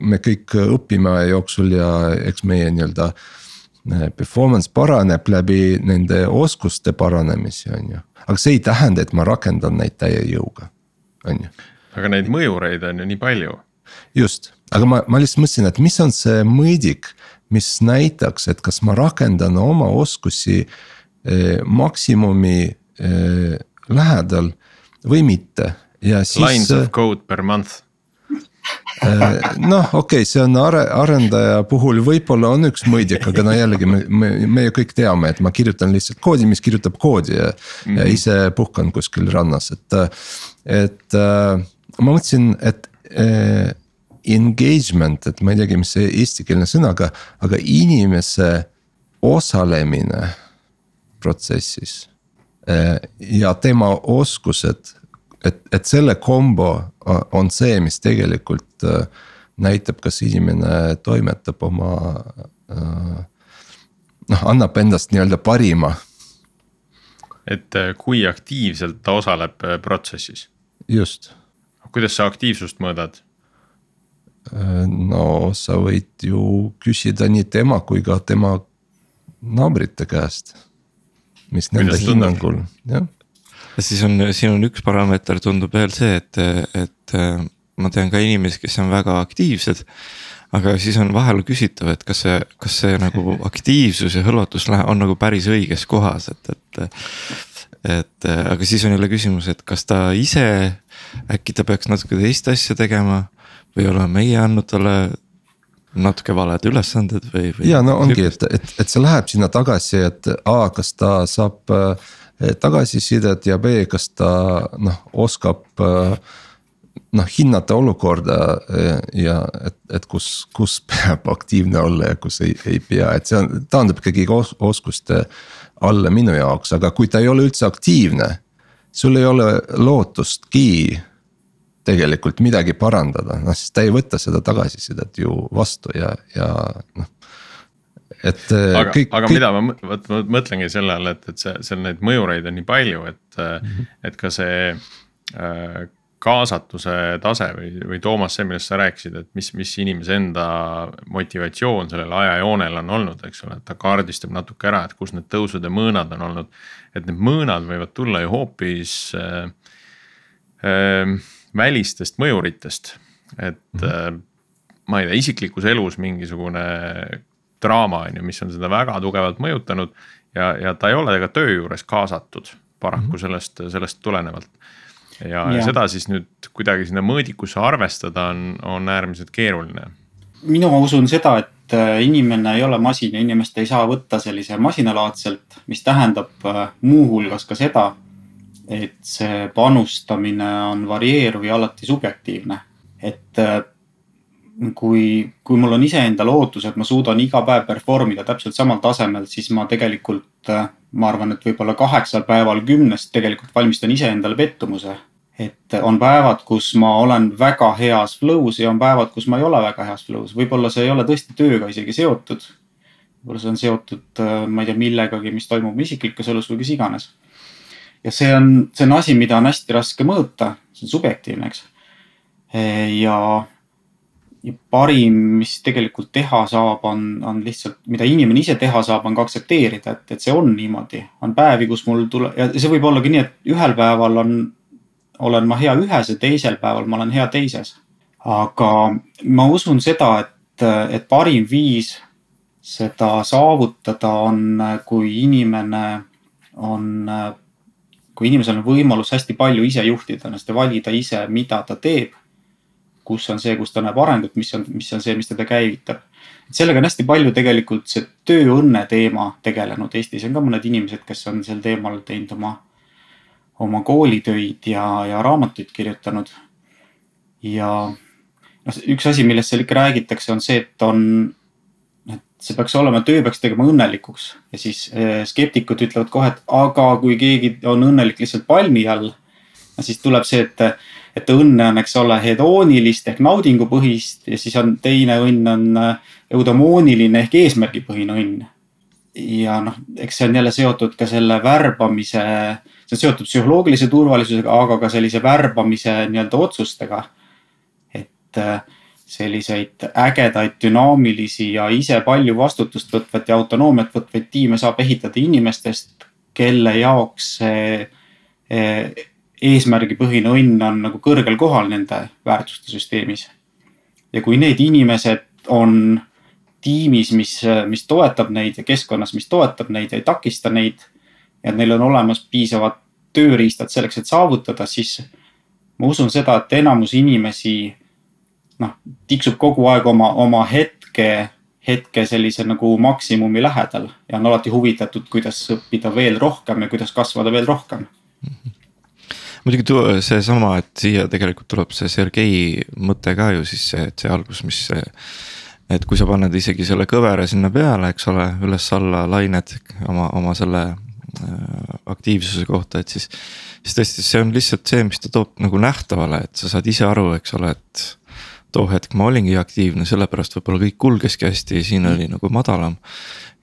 Speaker 3: me kõik õpime aja jooksul ja eks meie nii-öelda äh, performance paraneb läbi nende oskuste paranemise, on ju. aga see ei tähenda, et ma rakendan neid täie jõuga, on ju
Speaker 1: aga neid mõjureid on ju nii palju.
Speaker 3: just, aga ma, ma lihtsalt mõtlesin, et mis on see mõõdik, mis näitaks, et kas ma rakendan oma oskusi eh, maksimumi eh, lähedal või mitte ja
Speaker 1: siis. Lines of code per month
Speaker 3: noh, okei okay,, see on are-, arendaja puhul võib-olla on üks mõõdik, aga no jällegi me, me, me kõik teame, et ma kirjutan lihtsalt koodi, mis kirjutab koodi ja mm, -hmm. ja mhm. ise puhkan kuskil rannas, et. et ma mõtlesin, et eh, engagement, et ma ei teagi, mis see eestikeelne sõna, aga, aga inimese osalemine protsessis eh, ja tema oskused et, et selle kombo on see, mis tegelikult äh, näitab, kas inimene toimetab oma äh, noh, annab endast nii-öelda parima.
Speaker 1: et äh, kui aktiivselt ta osaleb protsessis?
Speaker 3: just.
Speaker 1: Kuidas sa aktiivsust mõõdad?
Speaker 3: no sa võid ju küsida nii tema kui ka tema naabrite käest. mis nende hinnangul, jah
Speaker 4: siis on, siin on üks parameeter, tundub veel see, et, et äh, ma tean ka inimesi, kes on väga aktiivsed. aga siis on vahel küsitav, et kas see, kas see nagu aktiivsus ja hõlvatus on nagu päris õiges kohas, et, et. Et aga siis on jälle küsimus, et kas ta ise, äkki ta peaks natuke teist asja tegema või oleme meie andnud talle natuke valed ülesanded või, või?
Speaker 3: ja no ongi, et, et, et see läheb sinna tagasi, et A, kas ta saab äh, tagasisidet ja B, kas ta noh, oskab eh, noh hinnata olukorda ja et, et kus, kus peab aktiivne olla ja kus ei, ei pea, et see on, taandub ikkagi os oskuste alla minu jaoks, aga kui ta ei ole üldse aktiivne. sul ei ole lootustki tegelikult midagi parandada, noh siis ta ei võta seda tagasisidet ju vastu ja, ja noh et
Speaker 1: äh, aga, kõik, aga kõik... mida ma, vot mõtlengi selle all, et, et see, seal neid mõjureid on nii palju, et mm, -hmm. et ka see äh, kaasatuse tase või, või Toomas, see, millest sa rääkisid, et mis, mis inimese enda motivatsioon sellel ajajoonel on olnud, eks ole, et ta kaardistab natuke ära, et kus need tõusud ja mõõnad on olnud. et need mõõnad võivad tulla ju hoopis äh, äh, välistest mõjuritest, et mm -hmm. äh, ma ei tea, isiklikus elus mingisugune draama, on ju, mis on seda väga tugevalt mõjutanud. ja, ja ta ei ole ka töö juures kaasatud paraku mm -hmm. sellest, sellest tulenevalt. Ja, ja., seda siis nüüd kuidagi sinna mõõdikusse arvestada on, on äärmiselt keeruline.
Speaker 2: mina usun seda, et äh, inimene ei ole masin ja inimest ei saa võtta sellise masinalaadselt, mis tähendab äh, muuhulgas ka seda, et see panustamine on varieeruv ja alati subjektiivne. et äh, kui, kui mul on iseendal ootus, et ma suudan iga päev perform ida täpselt samal tasemel, siis ma tegelikult, äh, ma arvan, et võib-olla kaheksal päeval kümnest tegelikult valmistan iseendale pettumuse. et on päevad, kus ma olen väga heas flow's ja on päevad, kus ma ei ole väga heas flow's, võib-olla see ei ole tõesti tööga isegi seotud. võib-olla see on seotud, äh, ma ei tea, millegagi, mis toimub isiklikus elus või kes iganes. ja see on, see on asi, mida on hästi raske mõõta, see on subjektiivne, eks. ja ja parim, mis tegelikult teha saab, on, on lihtsalt, mida inimene ise teha saab, on ka aktsepteerida, et, et see on niimoodi. on päevi, kus mul tuleb ja see võib ollagi nii, et ühel päeval on, olen ma hea ühes ja teisel päeval ma olen hea teises. aga ma usun seda, et, et parim viis seda saavutada on, kui inimene on, kui inimesel on võimalus hästi palju ise juhtida ennast ja valida ise, mida ta teeb kus on see, kus ta näeb arengut, mis on, mis on see, mis teda käivitab. sellega on hästi palju tegelikult see tööõnne teema tegelenud, Eestis on ka mõned inimesed, kes on sel teemal teinud oma, oma koolitöid ja, ja raamatuid kirjutanud. ja noh, üks asi, millest seal ikka räägitakse, on see, et on, et see peaks olema, töö peaks tegema õnnelikuks ja siis eh, skeptikud ütlevad kohe, et aga kui keegi on õnnelik lihtsalt palmi all, siis tuleb see, et et õnne on, eks ole, hedoonilist ehk naudingupõhist ja siis on teine õnn on äh, eudamooniline ehk eesmärgipõhine õnn. ja noh, eks see on jälle seotud ka selle värbamise, see on seotud psühholoogilise turvalisusega, aga ka sellise värbamise nii-öelda otsustega. et äh, selliseid ägedaid, dünaamilisi ja ise palju vastutust võtvat ja autonoomiat võtvaid tiime saab ehitada inimestest, kelle jaoks see äh, eesmärgipõhine õnn on nagu kõrgel kohal nende väärtuste süsteemis. ja kui need inimesed on tiimis, mis, mis toetab neid ja keskkonnas, mis toetab neid ja ei takista neid. ja neil on olemas piisavad tööriistad selleks, et saavutada, siis ma usun seda, et enamus inimesi noh, tiksub kogu aeg oma, oma hetke, hetke sellise nagu maksimumi lähedal ja on alati huvitatud, kuidas õppida veel rohkem ja kuidas kasvada veel rohkem
Speaker 4: muidugi seesama, et siia tegelikult tuleb see Sergei mõte ka ju siis see, et see algus, mis see et kui sa paned isegi selle kõvera sinna peale, eks ole, üles-alla lained oma, oma selle äh, aktiivsuse kohta, et siis. siis tõesti, see on lihtsalt see, mis ta toob nagu nähtavale, et sa saad ise aru, eks ole, et. too hetk ma olingi aktiivne, sellepärast võib-olla kõik kulgeski hästi ja siin oli nagu madalam.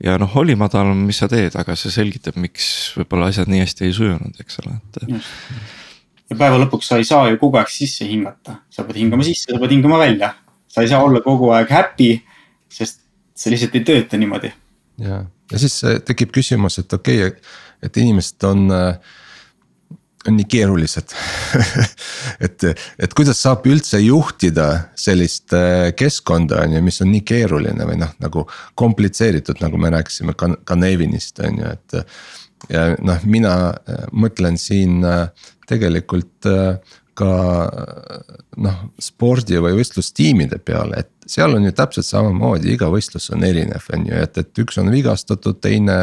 Speaker 4: ja noh, oli madalam, mis sa teed, aga see selgitab, miks võib-olla asjad nii hästi ei sujunud, eks ole, et.
Speaker 2: Ja päeva lõpuks sa ei saa ju kogu aeg sisse hingata, sa pead hingama sisse, sa pead hingama välja sa ei saa olla kogu aeg happy, sest see lihtsalt ei tööta niimoodi.
Speaker 3: ja, ja siis äh, tekib küsimus, et okei okay,, et inimesed on äh, on nii keerulised et, et kuidas saab üldse juhtida sellist äh, keskkonda, on ju, mis on nii keeruline või noh, nagu komplitseeritud, nagu me rääkisime ka, ka Nevinist on ju, et. Ja noh, mina mõtlen siin tegelikult ka noh, spordi või võistlustiimide peale, et seal on ju täpselt samamoodi, iga võistlus on erinev, on ju, et, et üks on vigastatud, teine.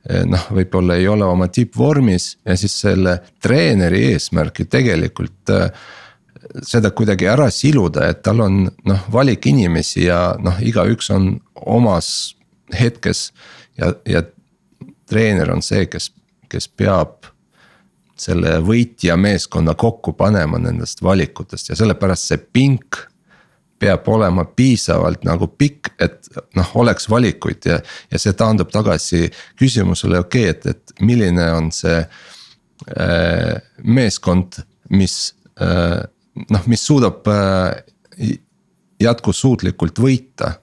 Speaker 3: noh, võib-olla ei ole oma tippvormis ja siis selle treeneri eesmärk ju tegelikult seda kuidagi ära siluda, et tal on noh, valik inimesi ja noh, igaüks on omas hetkes ja, ja treener on see, kes, kes peab selle võitja meeskonna kokku panema nendest valikutest ja sellepärast see pink peab olema piisavalt nagu pikk, et noh, oleks valikuid ja, ja see taandub tagasi küsimusele, okei okay,, et, et milline on see äh, meeskond, mis äh, noh, mis suudab äh, jätkusuutlikult võita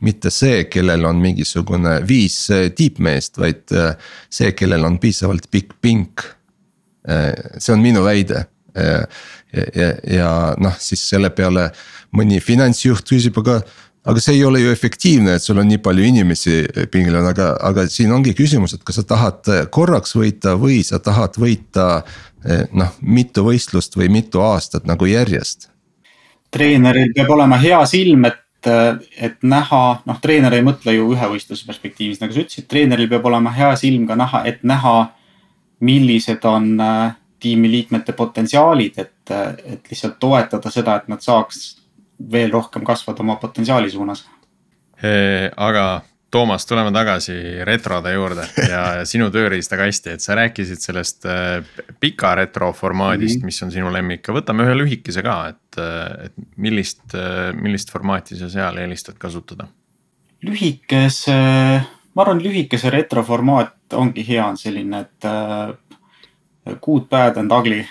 Speaker 3: mitte see, kellel on mingisugune viis tippmeest, vaid äh, see, kellel on piisavalt pikk pink Äh, see on minu väide. Äh, ja, ja, ja noh, siis selle peale mõni finantsjuht küsib, aga aga see ei ole ju efektiivne, et sul on nii palju inimesi pingil on, aga, aga siin ongi küsimus, et kas sa tahad korraks võita või sa tahad võita. Noh, mitu võistlust või mitu aastat nagu järjest.
Speaker 2: treeneril peab olema hea silm, et, et näha, noh, treener ei mõtle ju ühe võistluse perspektiivis, nagu sa ütlesid, treeneril peab olema hea silm ka näha, et näha millised on äh, tiimiliikmete potentsiaalid, et, äh, et lihtsalt toetada seda, et nad saaks veel rohkem kasvada oma potentsiaali suunas.
Speaker 1: aga Toomas, tuleme tagasi retrode juurde ja sinu tööriistakasti, et sa rääkisid sellest äh, pika retro formaadist mm, -hmm. mis on sinu lemmik, võtame ühe lühikese ka, et, et millist, millist formaati sa seal eelistad kasutada?
Speaker 2: lühikese, ma arvan, lühikese retro formaat ongi hea, on selline, et äh, good, bad and ugly.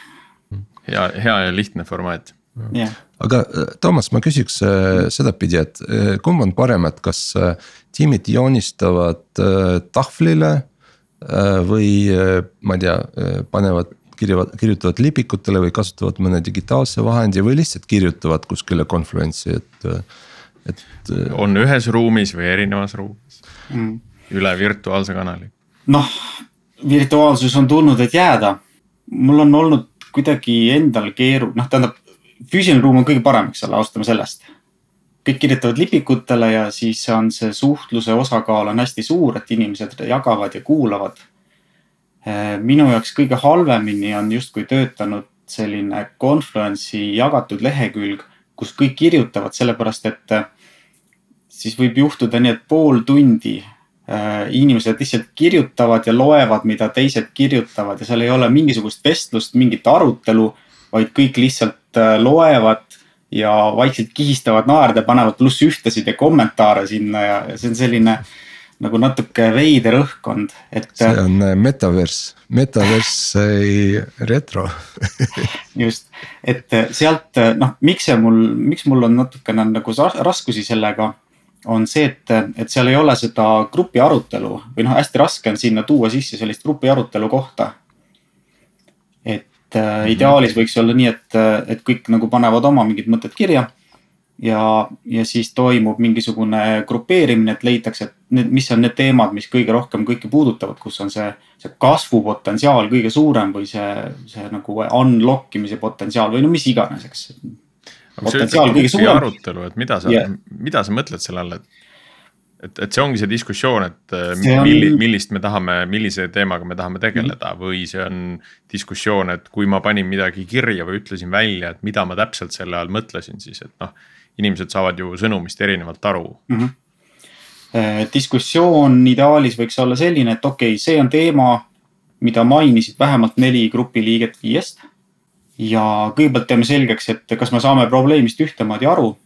Speaker 1: hea, hea ja lihtne formaat
Speaker 2: yeah..
Speaker 3: aga äh, Toomas, ma küsiks äh, sedapidi, et äh, kumb on parem, et kas tiimid joonistavad tahvlile või ma ei tea panevad kirjavad, kirjutavad lipikutele või kasutavad mõne digitaalse vahendi või lihtsalt kirjutavad kuskile Confluence'i, et, et.
Speaker 1: On ühes ruumis või erinevas ruumis mm. üle virtuaalse kanali
Speaker 2: noh, virtuaalsus on tulnud, et jääda. mul on olnud kuidagi endal keeru-, noh, tähendab, füüsiline ruum on kõige parem, eks ole, alustame sellest. kõik kirjutavad lipikutele ja siis on see suhtluse osakaal on hästi suur, et inimesed jagavad ja kuulavad. minu jaoks kõige halvemini on justkui töötanud selline Confluence'i jagatud lehekülg, kus kõik kirjutavad, sellepärast et siis võib juhtuda nii, et pool tundi Äh, inimesed lihtsalt kirjutavad ja loevad, mida teised kirjutavad ja seal ei ole mingisugust vestlust, mingit arutelu, vaid kõik lihtsalt äh, loevad ja vaikselt kihistavad naerda, panevad pluss ühtesid ja kommentaare sinna ja, ja see on selline nagu natuke veider õhkkond, et.
Speaker 3: see on äh, metaverse, metaverse retro
Speaker 2: just, et sealt noh, miks see mul, miks mul on natukene nagu raskusi sellega on see, et, et seal ei ole seda grupi arutelu või noh, hästi raske on sinna tuua sisse sellist grupi arutelu kohta. Et äh, ideaalis võiks olla nii, et, et kõik nagu panevad oma mingid mõtted kirja. ja, ja siis toimub mingisugune grupeerimine, et leitakse, et need, mis on need teemad, mis kõige rohkem kõiki puudutavad, kus on see, see kasvupotentsiaal kõige suurem või see, see nagu unlock imise potentsiaal või no mis iganes, eks potentsiaal kõige suurem.
Speaker 1: arutelu, et mida sa mida sa mõtled selle all, et et, et see ongi see diskussioon, et äh, milli, millist me tahame, millise teemaga me tahame tegeleda või see on diskussioon, et kui ma panin midagi kirja või ütlesin välja, et mida ma täpselt selle all mõtlesin, siis et noh. inimesed saavad ju sõnumist erinevalt aru.
Speaker 2: mm. -hmm. diskussioon ideaalis võiks olla selline, et okei okay,, see on teema, mida mainisid vähemalt neli grupiliiget viiest. ja kõigepealt teeme selgeks, et kas me saame probleemist ühtemoodi aru.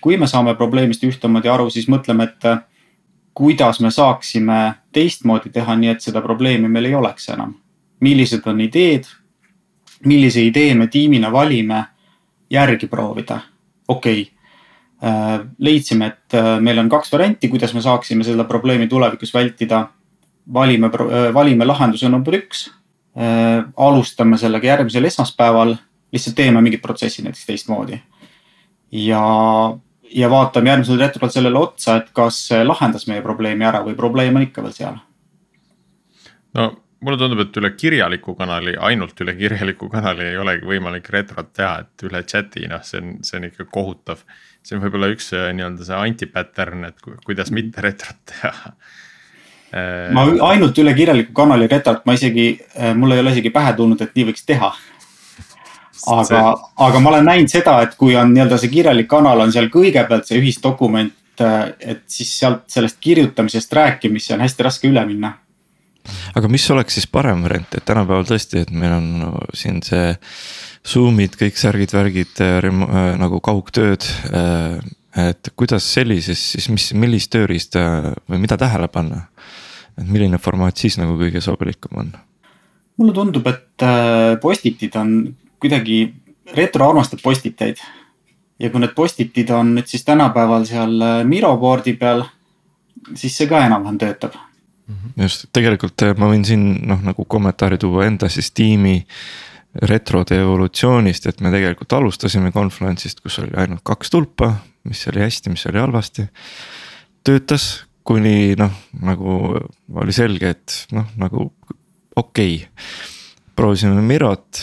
Speaker 2: Kui me saame probleemist ühtemoodi aru, siis mõtleme, et äh, kuidas me saaksime teistmoodi teha, nii et seda probleemi meil ei oleks enam. millised on ideed, millise idee me tiimina valime, järgi proovida. okei okay Äh, leidsime, et äh, meil on kaks varianti, kuidas me saaksime seda probleemi tulevikus vältida. valime, valime lahenduse number üks. alustame sellega järgmisel esmaspäeval, lihtsalt teeme mingid protsessid näiteks teistmoodi. ja, ja vaatame järgmisel retrol sellele otsa, et kas see lahendas meie probleemi ära või probleem on ikka veel seal.
Speaker 1: no mulle tundub, et üle kirjaliku kanali, ainult üle kirjaliku kanali ei olegi võimalik retrot teha, et üle chat'i, noh, see on, see on ikka kohutav. see on võib-olla üks äh, nii-öelda see anti-pattern, et ku- kuidas mitte retrot teha. Äh,
Speaker 2: ma ainult üle kirjaliku kanali retrot, ma isegi, mul ei ole isegi pähe tulnud, et nii võiks teha. Aga, aga ma olen näinud seda, et kui on nii-öelda see kirjalik kanal on seal kõigepealt see ühisdokument, et siis sealt sellest kirjutamisest rääkimisse on hästi raske üle minna
Speaker 4: aga mis oleks siis parem variant, et tänapäeval tõesti, et meil on no, siin see. Zoom'id, kõik särgid, värgid äh, nagu kaugtööd. Äh, et kuidas sellises siis, mis, millist tööriista või mida tähele panna? et milline formaat siis nagu kõige sobilikum on?
Speaker 2: mulle tundub, et äh, postitid on kuidagi, retro armastab postiteid. ja kui need postitid on nüüd siis tänapäeval seal Miro board'i peal, siis see ka enam-vähem töötab
Speaker 4: just, tegelikult äh, ma võin siin noh, nagu kommentaari tuua enda siis tiimi retrode evolutsioonist, et me tegelikult alustasime Confluence'ist, kus oli ainult kaks tulpa, mis oli hästi, mis oli halvasti. töötas, kuni noh, nagu oli selge, et noh, nagu okei okay. Proovisime Mirot,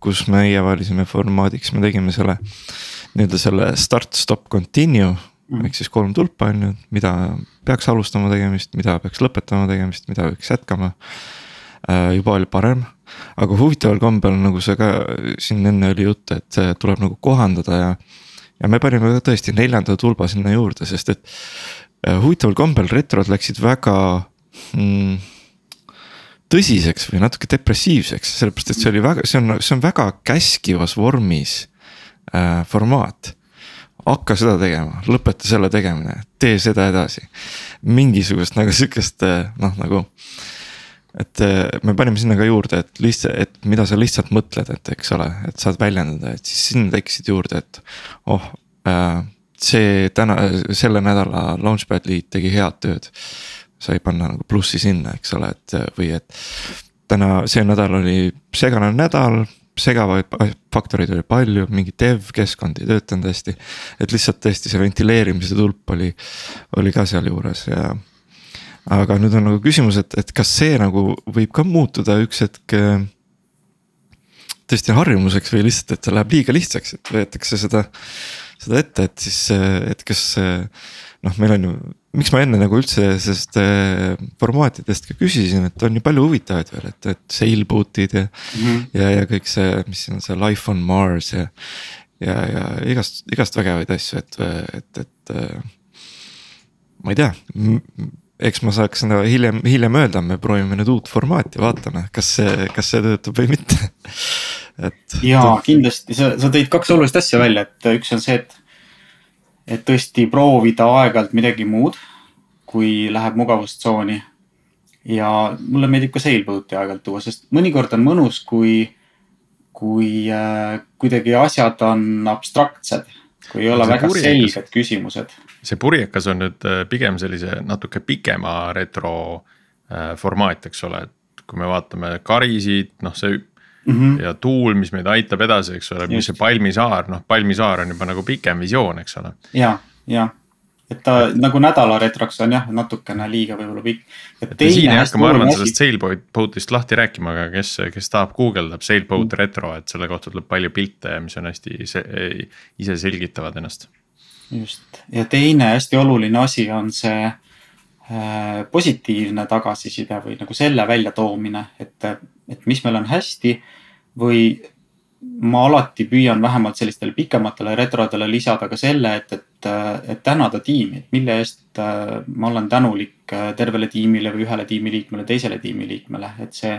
Speaker 4: kus meie valisime formaadiks, me tegime selle nii-öelda selle start, stop, continue mm. ehk siis kolm tulpa on ju, mida peaks alustama tegemist, mida peaks lõpetama tegemist, mida peaks jätkama. juba oli parem, aga huvitaval kombel nagu see ka siin enne oli jutt, et tuleb nagu kohandada ja. ja me panime ka tõesti neljanda tulba sinna juurde, sest et huvitaval kombel retrod läksid väga mm, tõsiseks või natuke depressiivseks, sellepärast et see oli väga, see on, see on väga käskivas vormis äh, formaat hakka seda tegema, lõpeta selle tegemine, tee seda edasi. mingisugust nagu sihukest noh, nagu. et me panime sinna ka juurde, et lihtsalt, et mida sa lihtsalt mõtled, et eks ole, et saad väljendada, et siis sinna tekkisid juurde, et oh äh, see täna, selle nädala launchpad lead tegi head tööd. Sai panna nagu plussi sinna, eks ole, et või et täna, see nädal oli segane nädal segavaid faktoreid oli palju, mingi dev keskkond ei töötanud hästi. et lihtsalt tõesti see ventileerimise tulp oli, oli ka sealjuures ja. aga nüüd on nagu küsimus, et, et kas see nagu võib ka muutuda üks hetk. tõesti harjumuseks või lihtsalt, et see läheb liiga lihtsaks, et võetakse seda, seda ette, et siis, et kas noh, meil on ju miks ma enne nagu üldse sellest äh, formaatidest ka küsisin, et on ju palju huvitavaid veel, et, et sailboat'id ja mm. -hmm. ja, ja kõik see, mis siin on see life on Mars ja. ja, ja igast, igast vägevaid asju, et, et, et äh,. ma ei tea, eks ma saaks seda hiljem, hiljem öelda, me proovime nüüd uut formaati, vaatame, kas see, kas see töötab või mitte
Speaker 2: et. ja kindlasti sa, sa tõid kaks olulist asja välja, et üks on see, et et tõesti proovida aeg-ajalt midagi muud, kui läheb mugavustsooni. ja mulle meeldib ka sailboat'i aeg-ajalt tuua, sest mõnikord on mõnus, kui, kui äh, kuidagi asjad on abstraktsed, kui ei ole see väga purjekas, selged küsimused.
Speaker 1: see purjekas on nüüd äh, pigem sellise natuke pikema retro äh, formaat, eks ole, et kui me vaatame karisid, noh, see mm. -hmm. ja tuul, mis meid aitab edasi, eks ole, mis see Palmisaar, noh Palmisaar on juba nagu pikem visioon, eks ole.
Speaker 2: ja, ja et ta nagu nädala retroks on jah, natukene liiga võib-olla pikk.
Speaker 1: et siin ei hakka, ma arvan sellest Sailboat'ist lahti rääkima, aga kes, kes tahab guugeldab Sailboat mm. retro, et selle kohta tuleb palju pilte, mis on hästi ise selgitavad ennast.
Speaker 2: just ja teine hästi oluline asi on see äh, positiivne tagasiside või nagu selle väljatoomine, et, et mis meil on hästi või ma alati püüan vähemalt sellistele pikematele retrodele lisada ka selle, et, et, et tänada tiimi, et mille eest äh, ma olen tänulik äh, tervele tiimile või ühele tiimiliikmele, teisele tiimiliikmele, et see,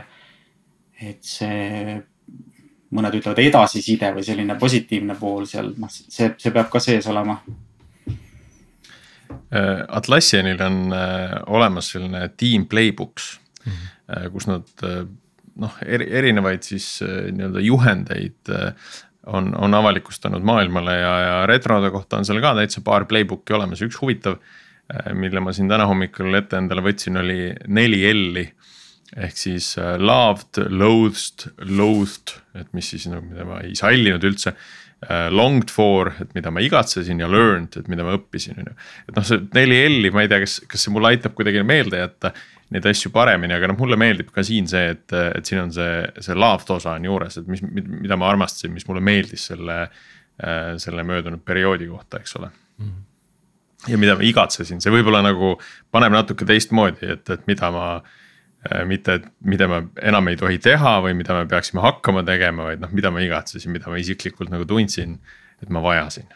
Speaker 2: et see mõned ütlevad edasiside või selline positiivne pool seal, noh, see, see peab ka sees olema.
Speaker 1: Äh, Atlassianil on olemas selline tiim playbooks mm, -hmm. kus nad noh, erinevaid siis äh, nii-öelda juhendeid äh, on, on avalikustanud maailmale ja, ja retrode kohta on seal ka täitsa paar playbook'i olemas, üks huvitav. Äh, mille ma siin täna hommikul ette endale võtsin, oli neli L-i. ehk siis loved, loathed, loathed, et mis siis nagu, mida ma ei sallinud üldse. Longed for, et mida ma igatsesin ja learned, et mida ma õppisin, on ju. et noh, see neli L-i, ma ei tea, kas, kas see mulle aitab kuidagi meelde jätta neid asju paremini, aga noh, mulle meeldib ka siin see, et, et siin on see, see loved osa on juures, et mis, mida ma armastasin, mis mulle meeldis selle, selle möödunud perioodi kohta, eks ole. Mm. -hmm ja mida ma igatsesin, see võib-olla nagu paneb natuke teistmoodi, et, et mida ma mitte, et mida me enam ei tohi teha või mida me peaksime hakkama tegema, vaid noh, mida ma igatsesin, mida ma isiklikult nagu tundsin, et ma vajasin.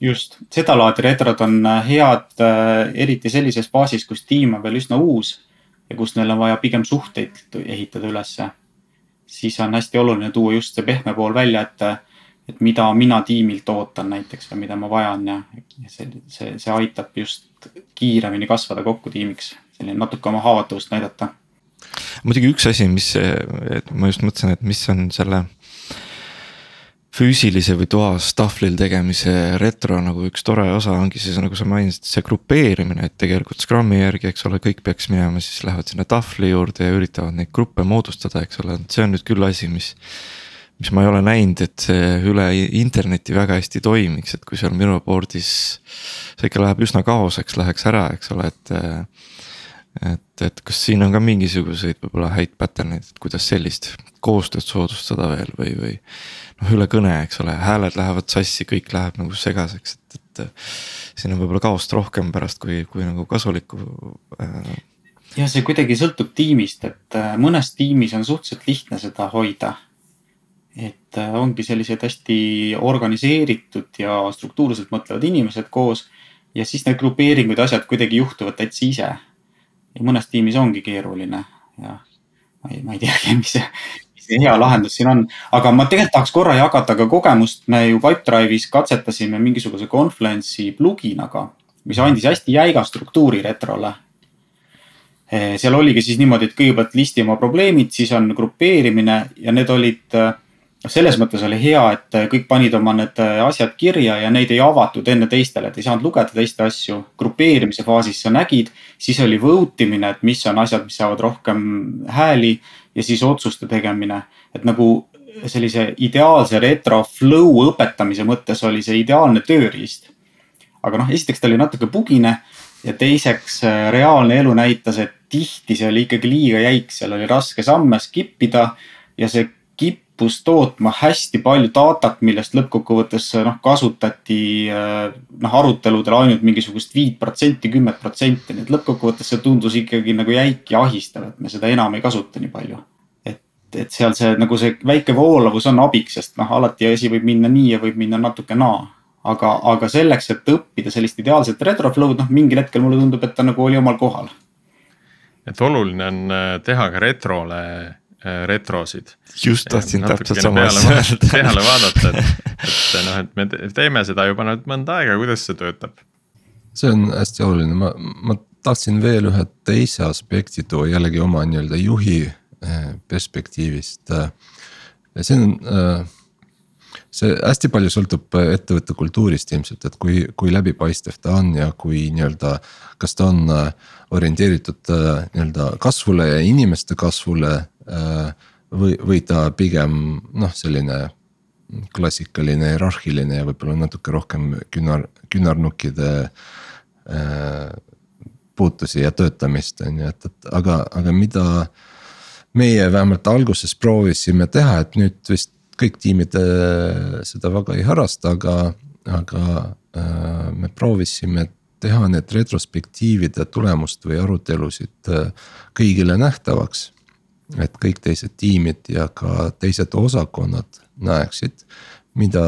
Speaker 2: Just, sedalaadi retrod on head, eriti sellises faasis, kus tiim on veel üsna uus ja kus neil on vaja pigem suhteid ehitada ülesse, siis on hästi oluline tuua just see pehme pool välja, et, et mida mina tiimilt ootan näiteks või mida ma vajan ja see, see, see aitab just kiiremini kasvada kokku tiimiks, selline natuke oma haavatavust näidata.
Speaker 4: muidugi üks asi, mis, ma just mõtlesin, et mis on selle füüsilise või toas tahvlil tegemise retro nagu üks tore osa ongi siis nagu sa mainisid, see grupeerimine, et tegelikult Scrumi järgi, eks ole, kõik peaks minema, siis lähevad sinna tahvli juurde ja üritavad neid gruppe moodustada, eks ole, see on nüüd küll asi, mis. mis ma ei ole näinud, et see üle interneti väga hästi toimiks, et kui seal minu board'is. see ikka läheb üsna kaoseks, läheks ära, eks ole, et. et, et kas siin on ka mingisuguseid võib-olla häid pattern eid, et kuidas sellist koostööd soodustada veel või, või noh, üle kõne, eks ole, hääled lähevad sassi, kõik läheb nagu segaseks, et, et. siin on võib-olla kaost rohkem pärast, kui, kui nagu kasulikku äh....
Speaker 2: ja see kuidagi sõltub tiimist, et äh, mõnes tiimis on suhteliselt lihtne seda hoida. et äh, ongi sellised hästi organiseeritud ja struktuurselt mõtlevad inimesed koos ja siis need grupeeringud ja asjad kuidagi juhtuvad täitsa ise. ja mõnes tiimis ongi keeruline ja ma ei, ma ei teagi, mis see, hea lahendus siin on. aga ma tegelikult tahaks korra jagada ka kogemust, me ju Pipedrive'is katsetasime mingisuguse Confluence'i pluginaga, mis andis hästi jäiga struktuuri retrole. Eh, seal oligi siis niimoodi, et kõigepealt listi oma probleemid, siis on grupeerimine ja need olid noh, selles mõttes oli hea, et kõik panid oma need asjad kirja ja neid ei avatud enne teistele, et ei saanud lugeda teiste asju. grupeerimise faasis sa nägid, siis oli vote imine, et mis on asjad, mis saavad rohkem hääli ja siis otsuste tegemine. et nagu sellise ideaalse retro flow õpetamise mõttes oli see ideaalne tööriist. aga noh, esiteks ta oli natuke bugine ja teiseks reaalne elu näitas, et tihti see oli ikkagi liiga jäik, seal oli raske samme skip ida ja see kippus tootma hästi palju datat, millest lõppkokkuvõttes noh, kasutati noh, aruteludel ainult mingisugust viit protsenti, kümmet protsenti, nii et lõppkokkuvõttes see tundus ikkagi nagu jäik ja ahistav, et me seda enam ei kasuta nii palju. et, et seal see nagu see väike voolavus on abiks, sest noh, alati asi võib minna nii ja võib minna natuke naa aga, aga selleks, et õppida sellist ideaalset retroflow'd, noh mingil hetkel mulle tundub, et ta nagu oli omal kohal.
Speaker 1: et oluline on teha ka retrole retrosid.
Speaker 4: just tahtsin täpselt sama asja
Speaker 1: öelda. peale vaadata, et, et noh, et me teeme seda juba nüüd mõnda aega, kuidas see töötab?
Speaker 3: see on hästi oluline, ma, ma tahtsin veel ühe teise aspekti tuua jällegi oma nii-öelda juhi äh, perspektiivist. Äh, see on, see hästi palju sõltub ettevõtte kultuurist ilmselt, et kui, kui läbipaistev ta on ja kui nii-öelda, kas ta on orienteeritud nii-öelda kasvule ja inimeste kasvule Äh, või, või ta pigem noh, selline klassikaline hierarhiline ja võib-olla natuke rohkem künar, küünarnukkide puutusi ja töötamist, on ju, et, et aga, aga mida meie vähemalt alguses proovisime teha, et nüüd vist kõik tiimid seda väga ei harrasta, aga, aga äh, me proovisime teha need retrospektiivide tulemust või arutelusid äh, kõigile nähtavaks. Et kõik teised tiimid ja ka teised osakonnad näeksid, mida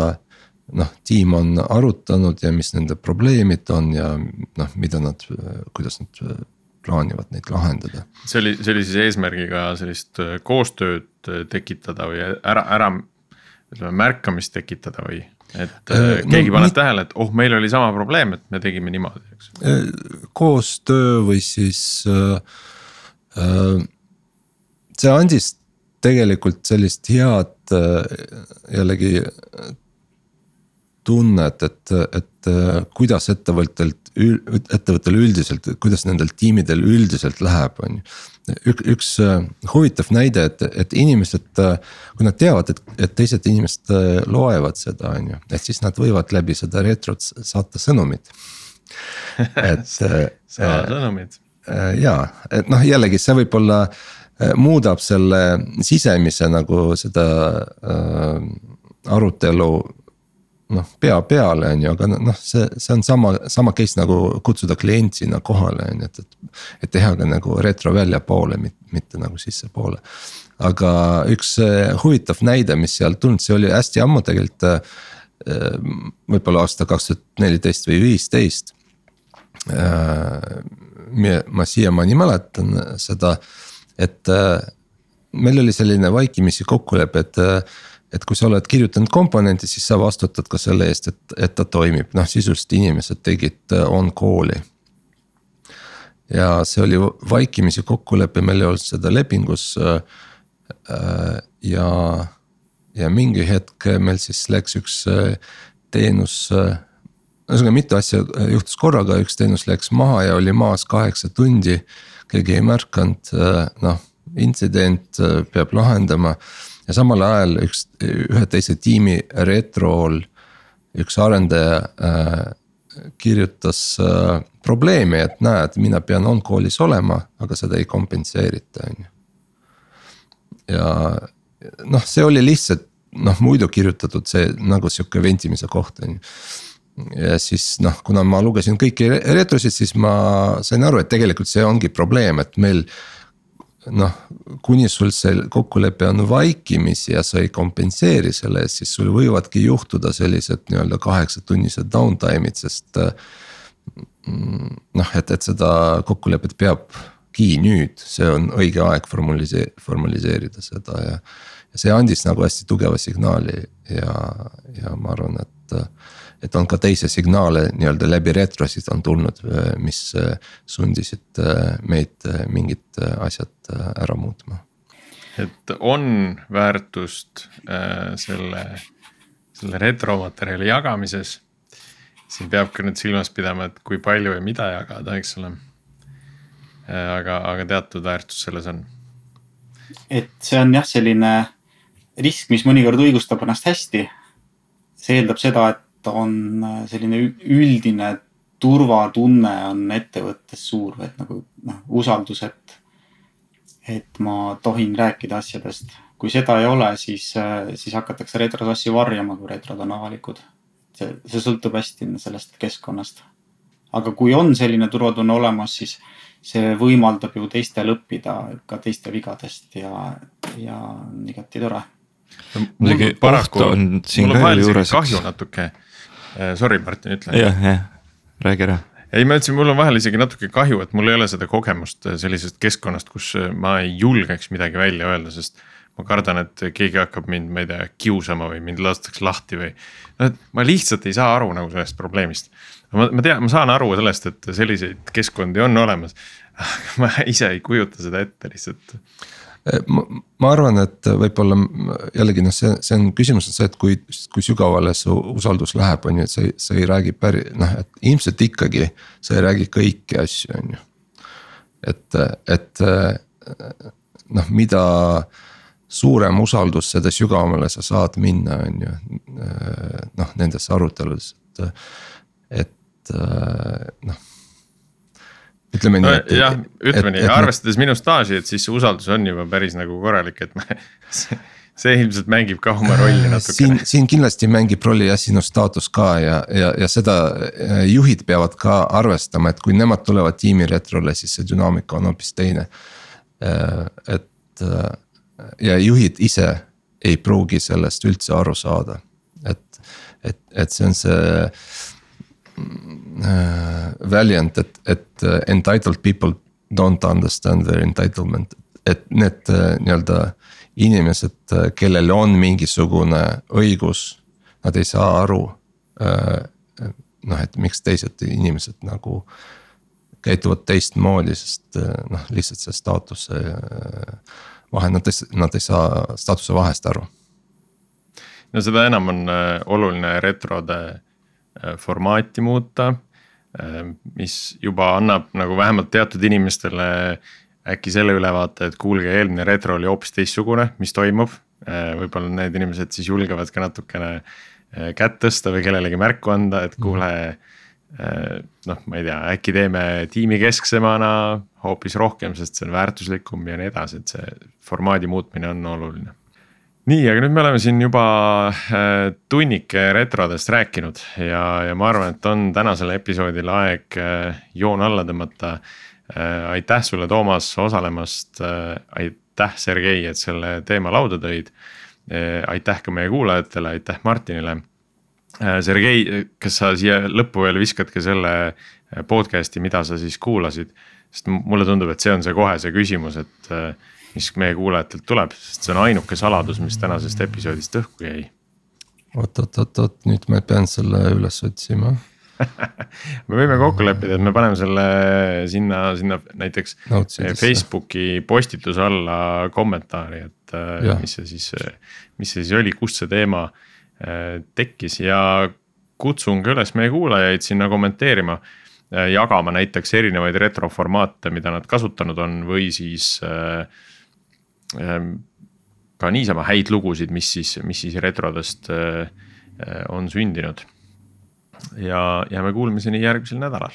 Speaker 3: noh, tiim on arutanud ja mis nende probleemid on ja noh, mida nad, kuidas nad plaanivad neid lahendada.
Speaker 1: see oli, see oli siis eesmärgiga sellist koostööd tekitada või ära, ära ütleme märkamist tekitada või? et äh, keegi no, paneb mit... tähele, et oh, meil oli sama probleem, et me tegime niimoodi, eks.
Speaker 3: Äh, koostöö või siis äh, äh, see andis tegelikult sellist head äh, jällegi tunnet, et, et äh, kuidas ettevõttelt, ettevõttel üldiselt, kuidas nendel tiimidel üldiselt läheb, on ju üks, äh, huvitav näide, et, et inimesed, äh, kui nad teavad, et, et teised inimesed äh, loevad seda, on ju, et siis nad võivad läbi seda retrot saata sõnumit.
Speaker 1: et sõnumid.
Speaker 3: ja, et noh, jällegi see võib-olla muudab selle sisemise nagu seda äh, arutelu noh, pea peale, on ju, aga noh, see, see on sama, sama case nagu kutsuda klient sinna kohale, on ju, et, et. et teha ka nagu retro väljapoole, mitte nagu sissepoole. aga üks eh, huvitav näide, mis sealt tulnud, see oli hästi ammu tegelikult. Eh, võib-olla aasta kaks tuhat neliteist või viisteist. Ma siiamaani mäletan seda, et meil oli selline vaikimisi kokkulepe, et et kui sa oled kirjutanud komponendi, siis sa vastutad ka selle eest, et, et ta toimib, noh sisuliselt inimesed tegid äh, on-call'i. ja see oli vaikimisi kokkulepe, meil ei olnud seda lepingus äh, äh,. ja, ja mingi hetk meil siis läks üks äh, teenus äh,. ühesõnaga mitu asja äh, juhtus korraga, üks teenus läks maha ja oli maas kaheksa tundi. Keegi ei märganud, noh intsident peab lahendama ja samal ajal üks, ühe teise tiimi retrol üks arendaja äh, kirjutas äh, probleemi, et näed, mina pean on-call'is olema, aga seda ei kompenseerita, on ju. ja noh, see oli lihtsalt noh, muidu kirjutatud see nagu sihuke ventimise koht, on ju ja siis noh, kuna ma lugesin kõiki retrosid, siis ma sain aru, et tegelikult see ongi probleem, et meil noh, kuni sul see kokkulepe on vaikimisi ja sa ei kompenseeri selle eest, siis sul võivadki juhtuda sellised nii-öelda kaheksatunnised downtime'id, sest. Mm, noh, et, et seda kokkulepet peabki nüüd, see on õige aeg formaliseerida, formaliseerida seda ja. ja see andis nagu hästi tugeva signaali ja, ja ma arvan, et et on ka teisi signaale nii-öelda läbi retrosid on tulnud, mis sundisid meid mingid asjad ära muutma.
Speaker 1: et on väärtust selle, selle retromaterjali jagamises. siin peab ka nüüd silmas pidama, et kui palju ja mida jagada, eks ole aga, aga teatud väärtus selles on.
Speaker 2: et see on jah, selline risk, mis mõnikord õigustab ennast hästi. see eeldab seda, et on äh, selline üldine turvatunne on ettevõttes suur, et nagu noh, usaldus, et, et ma tohin rääkida asjadest. kui seda ei ole, siis, äh, siis hakatakse retros asju varjama, kui retrod on avalikud. see, see sõltub hästi sellest keskkonnast. aga kui on selline turvatunne olemas, siis see võimaldab ju teistel õppida ka teiste vigadest ja, ja on igati tore.
Speaker 1: muidugi paraku on siin ka juures. kahju natuke sorry, Martin, ütle.
Speaker 4: jah, jah, räägi ära
Speaker 1: ei, ma ütlesin, mul on vahel isegi natuke kahju, et mul ei ole seda kogemust äh, sellisest keskkonnast, kus äh, ma ei julgeks midagi välja öelda, sest. ma kardan, et keegi hakkab mind, ma ei tea, kiusama või mind lastakse lahti või. noh, et ma lihtsalt ei saa aru nagu sellest probleemist. ma, ma tean, ma saan aru sellest, et selliseid keskkondi on olemas. aga ma ise ei kujuta seda ette lihtsalt
Speaker 3: ma, arvan, et võib-olla jällegi noh, see, see on küsimus on see, et kui, kui sügavale su usaldus läheb, on ju, et sa ei, sa ei räägi päri-, noh, et ilmselt ikkagi sa ei räägi kõiki asju, on ju. et, et noh, mida suurem usaldus, seda sügavamale sa saad minna, on ju, noh nendesse aruteludes, et, et noh ütleme nii, et.
Speaker 1: jah, ütleme nii, arvestades minu staaži, et siis see usaldus on juba päris nagu korralik, et me see ilmselt mängib ka oma rolli natukene.
Speaker 3: siin, siin kindlasti mängib rolli jah sinu staatus ka ja, ja, ja seda äh, juhid peavad ka arvestama, et kui nemad tulevad tiimi retrole, siis see dünaamika on hoopis teine. Äh, et äh, ja juhid ise ei pruugi sellest üldse aru saada, et, et, et see on see väljend, et, et entitled people don't understand their entitlement, et need nii-öelda inimesed, kellel on mingisugune õigus, nad ei saa aru. noh, et miks teised inimesed nagu käituvad teistmoodi, sest noh, lihtsalt see staatuse vahe, nad ei, nad ei saa staatuse vahest aru.
Speaker 1: no seda enam on oluline retrode formaati muuta mis juba annab nagu vähemalt teatud inimestele äkki selle ülevaate, et kuulge, eelmine retro oli hoopis teistsugune, mis toimub. Äh, võib-olla need inimesed siis julgevad ka natukene äh, kätt tõsta või kellelegi märku anda, et kuule. Äh, noh, ma ei tea, äkki teeme tiimi kesksemana hoopis rohkem, sest see on väärtuslikum ja nii edasi, et see formaadi muutmine on oluline nii, aga nüüd me oleme siin juba tunnike retrodest rääkinud ja, ja ma arvan, et on tänasel episoodil aeg joon alla tõmmata Äh, aitäh sulle, Toomas, osalemast, äh, aitäh, Sergei, et selle teema lauda tõid. Äh, aitäh ka meie kuulajatele, aitäh Martinile. Sergei, kas sa siia lõppu veel viskad ka selle podcast'i, mida sa siis kuulasid? sest mulle tundub, et see on see kohe see küsimus, et mis meie kuulajatelt tuleb, sest see on ainuke saladus, mis tänasest episoodist õhku jäi.
Speaker 3: oot, oot, oot, oot, nüüd ma pean selle üles otsima
Speaker 1: me võime kokku leppida, et me paneme selle sinna, sinna näiteks Notesidesse. Facebooki postituse alla kommentaari, et äh, ja. mis see siis, mis see siis oli, kust see teema tekkis ja kutsun ka üles meie kuulajaid sinna kommenteerima. Jagama näiteks erinevaid retroformaate, mida nad kasutanud on või siis äh, Ehm, ka niisama häid lugusid, mis siis, mis siis retrodest äh, äh, on sündinud. ja jääme kuulmiseni järgmisel nädalal.